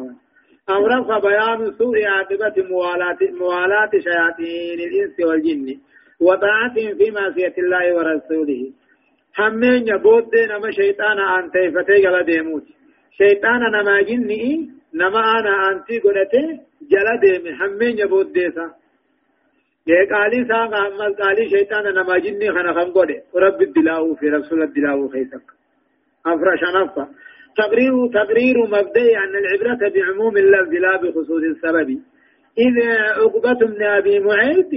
وان أورث بيان سوء عاقبة موالاة موالاة شياطين الإنس والجن وطاعتهم في معصية الله ورسوله. همين يبود نما شيطان أن تيفتي جل ديموت. شيطان نما جني نما أنا أنتي قلته جل ديم همين يبود ديسا قالي ساقا أما قالي شيطان نما جني خنا خنقوده رب الدلاو في رسول الدلاو خيسك. أفرش نفسه. تقرير تقرير مبدئي أن العبرة بعموم اللفظ لا بخصوص السبب. إذا عقبة بن أبي معيط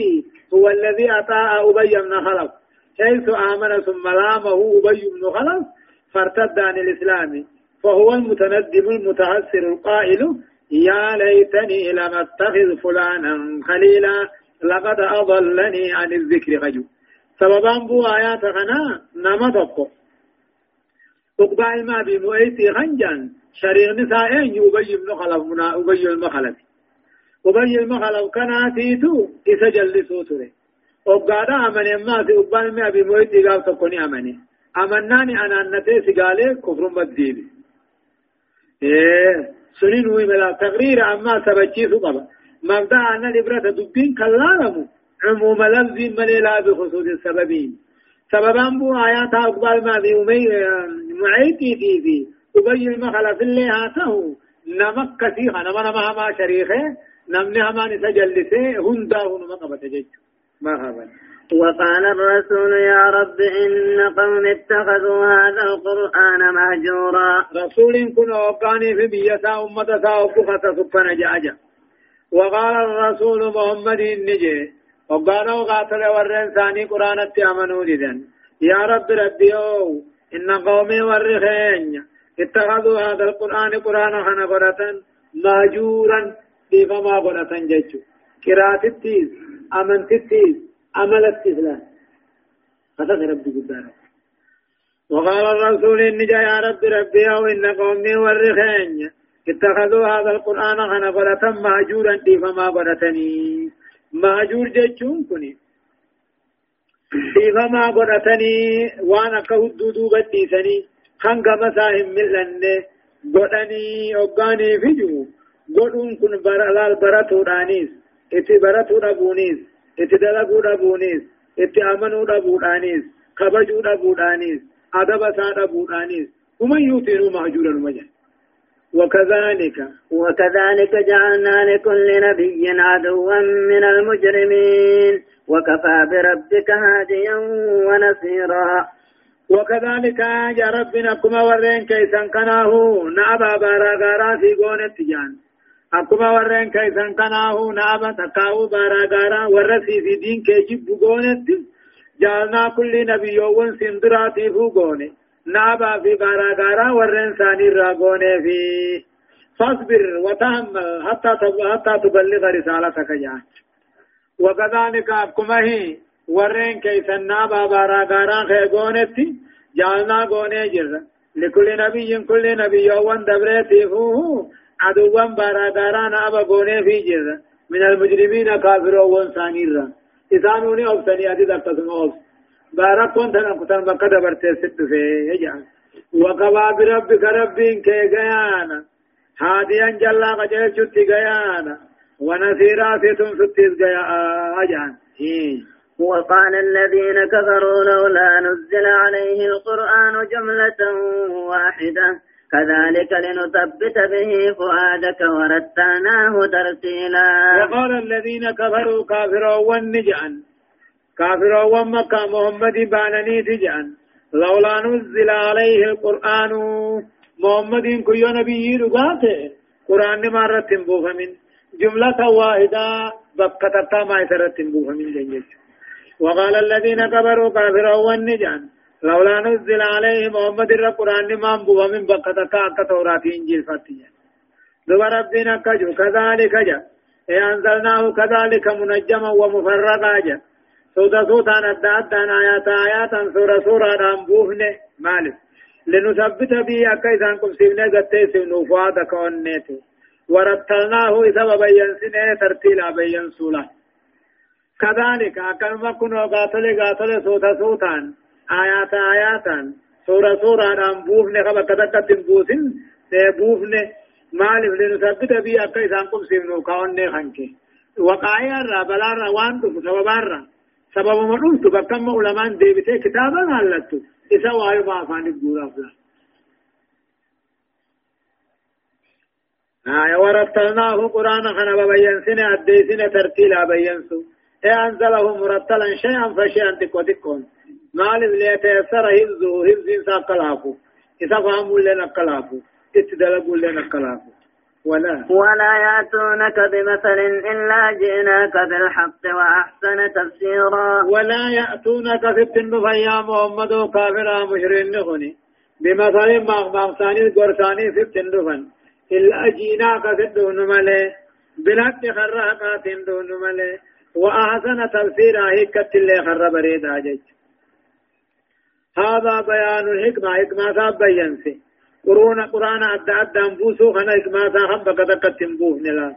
هو الذي أطاع أبي بن خلف. حيث آمن ثم لامه أبي بن خلف فارتد عن الإسلام. فهو المتندم المتعسر القائل يا ليتني لم أتخذ فلانا خليلا لقد أضلني عن الذكر غجو سببان بو آيات غنا نما تقبع ما بمؤيتي خنجان شريع نسائين أبي بن خلف منا أبي المخلف أبي المخلف كان تيتو إسا جلسو تري وقادا أمني ما في أبان ما بمؤيتي قال تكوني أمني أمناني أنا أنتي سقالي كفر مديبي إيه سنين وي ملا تقرير أما سبجيسو قبا مبدأ أن الإبرة دبين كلامه عموم لفظ مليلا بخصوص السببين سببان بو آيات أقبال ما في أمي معيتي في في. أبي المخلف اللي هاته نمك كثيرا نما نما ما شريخه نمني هما نسجلسه هندا هنما قبت جج ما هذا؟ وقال الرسول يا رب إن قوم اتخذوا هذا القرآن مهجورا. رسول كن وقاني في بيسا أمة ساوكفة سبحانه جاجا. وقال الرسول محمد النجي وقال وقاتل ورن ثاني قرآن اتعمنوا لذن يا رب ربي أو إن قومي ورخين اتخذوا هذا القرآن قرآن خنا قرة ماجورا بفما قرة جيتشو. قراءتتيز أمنتتيز عملتيز لا هذا ربي قدارك. وقال الرسول إن جاء يا رب ربي أو إن قومي ورخين اتخذوا هذا القرآن خنا قرة ماجورا بفما قرتني ماجور جيتشون كني بفما قرتني وأنا كهدودو بديسني hanga masaa hin mil'anne godhanii hoggaanii fidu godhuun kun laal baratuudhaanis itti baratuu dhabuunis itti dalaguu dhabuunis itti amanuu dhabuudhaanis kabajuu dhabuudhaanis adaba isaa dhabuudhaanis humayyuu tiinuu mahjuura numa jedhe وكذلك وكذلك جعلنا لكل نبي عدوا من المجرمين وكفى بربك هاديا ونصيرا. وكذلك يا ربنا كما ورين كيسان كناه. نأبا بارا غارا في غون تجان أكما ورين كيسان كناه نأبا تكاو بارا غارا ورسي في دين كيجب غون جعلنا كل نبي يوون سندراتي فو غون نأبا في بارا غارا ورين ساني راغون في. فاصبر حتى حتى تبلغ رسالتك يا وكذلك أكما هي ورين كيسنا بابا راغارا خيغونتي جعلنا غوني جر لكل نبي كل نبي يوان دبرتي فوه عدوا باراغارا نابا غوني في جر من المجرمين كافرون وانسانيرا إسانوني أبسني أدي دكتسم أبس بارك كنت أنا كنت بقى دبرتي ست في يجعل وقبا بربك ربين كي غيانا. جلا قجل شتي غيانا. ونسيرا ستم ستيز غيانا أجعل وقال الذين كفروا لولا نزل عليه القرآن جملة واحدة. كذلك لنثبت به فؤادك ورتلناه ترتيلا. وقال الذين كفروا كافروا ونجعا كافروا ومكة محمد بانني تجعا لولا نزل عليه القرآن محمد كيو نبي رغاته قرآن مرة بوفا من جملة واحدة بكتتا ما يسرت من جنجل وقال الذين كفروا كافرا والنجان لولا نزل عليه محمد القرآن ما بوا من بقتك أكا توراة إنجيل فاتيا دو ربنا كجو كذلك جا. إيه أنزلناه كذلك منجما ومفرقا جا. سوتا سوتا ندى أدى آيات آياتا سورة سورة رامبوهن مالك. لنثبت به أكا إذا كم سيبنا قتي سيبنو فؤادك ونيته ورتلناه إذا بيّن سنه ترتيلا بيّن سولا. كذلك أكلم كنو قاتل قاتل سوتا سوتان آيات آياتا سورة سورة نام بوفن خبا كتك تنبوسن بوفن مالف لنثبت بي أكا إسانكم سيمنو كاوني خنكي. وقايا را بلا را وان دف سببا را. سبب مدوم تو بكم علماء ديبته كتابا غالتو إسا وايو ما فاني بورا فلا. آية ورتلناه قرآن خنا ببين سنة أدي سنة ترتيلا بين سو. إيه أنزله مرتلا شيئا فشيئا تكو تكون مالف ليتيسر حفظه حفظ إنسان قلافه إذا فهموا لنا قلافه اتدلقوا لنا قلافه ولا. ولا يأتونك بمثل إلا جئناك بالحق وأحسن تفسيرا ولا يأتونك في التنف يا محمد كافر مشرين نغني بمثل مغمغساني القرساني في التنفن إلا في الدون ملي بلحق خرقات دون ملي وأحسن تفسيرا هيكت اللي خرب بريدا جج. هذا بيان الحكمة حكمة ثاب بينسي قرون قرآن أدى أدى أنفسه خنا حكمة ثاب بقدك تنبوه نلا.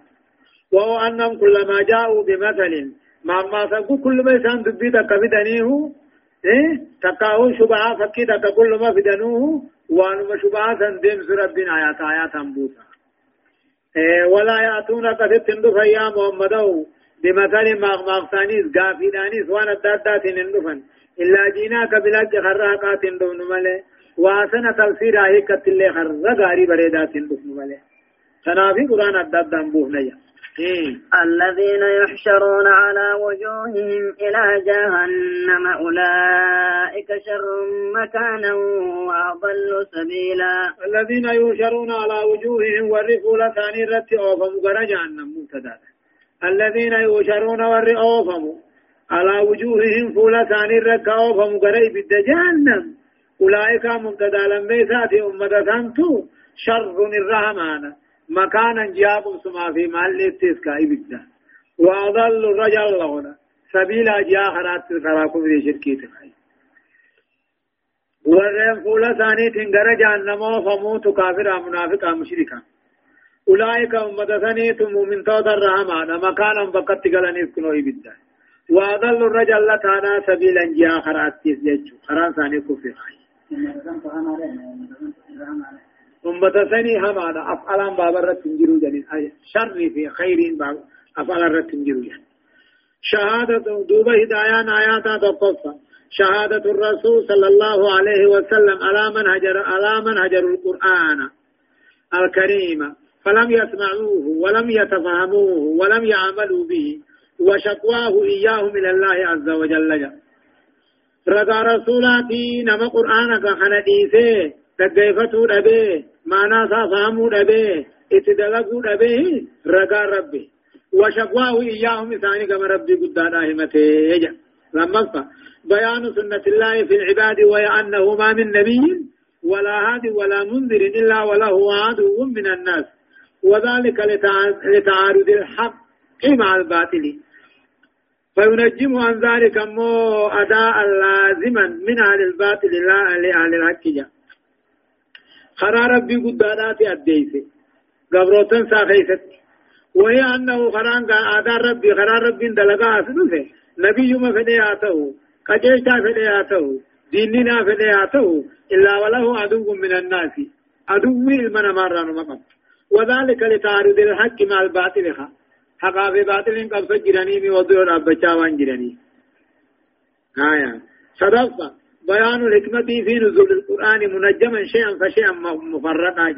وهو أنهم كلما جاءوا بمثل ما ما سبقوا كل ما يسان دبي تكبدنيه إيه؟ تكاو شبعة فكي تك كل ما فدنوه وانما شبعة سندم سربين آيات آيات أنبوسا إيه ولا يأتونك في التندف يا محمد بمثل مغمغسانيس غافيدانيس وأنا دادات نندفن إلا جيناك بلاج خراقات دون ملي واسنا تفسير آيكت اللي خر غاري بريدات دون ملي تنافي قرآن الداد دنبوه نيا الذين يحشرون على وجوههم إلى جهنم أولئك شر مكانا وأضل سبيلا. الذين يحشرون على وجوههم والرفولة ثاني رتي أوفم جهنم مبتدا الذين يوشرون والرئوفم على وجوههم فولا ثاني الركاو فمقري بالدجانم أولئك مبتدا لميسات أمة ثانتو شر الرحمن. مكانا جاب سما في محل استسقاء بدا وأضل الرجل لهنا سبيل أجيا خرات خراكم في شركي تخيل ورين فولا ثاني تنگر جهنم فموت كافر منافق مشركا. أولئك أمة ثانية مؤمن توضى الرحمن. مكانا بقت قلن يسكنوا إبدا وأضل الرجل لتانا سبيلا جاء خرات يسجج خران ثاني كفر أمة ثاني همانا أفعلا بابا تنجروا جنين شر في خير أفعلا تنجروا جنين شهادة دوبة هدايان آيات تقصى شهادة الرسول صلى الله عليه وسلم على من هجر على من هجر القرآن الكريم فلم يسمعوه ولم يتفهموه ولم يعملوا به وشكواه إياهم إلى الله عز وجل جل. رضا رسولاتي نما قرآن كان ديسه تقيفتو دبه معنى فهمو دبه اتدلقو دبه رضا ربي وشكواه إياهم ثاني كما ربي قدانا همته يجا لما بيان سنة الله في العباد وهي أنه ما من نبي ولا هادي ولا منذر إلا وله عدو من الناس وذلك لتعارض الحق مع الباطل فينجم عن ذلك مو أداء لازما من أهل الباطل لا لأهل الحق جاء خرى ربي قدانات أديسي قبروتن ساخيست وهي أنه خران آداء ربي خرى ربي دلقا أسنفه نبي ما فدياته قجيشتا فدياته ديننا فدياته إلا وله عدو من الناس عدو المن مرة مقام وذلك لتعرض الحق مع الباطل حقا في باطل قبض جراني وضع ربچا وان جراني آية صدفة بيان الحكمة في نزول القرآن منجما شيئا فشيئا مفرقا.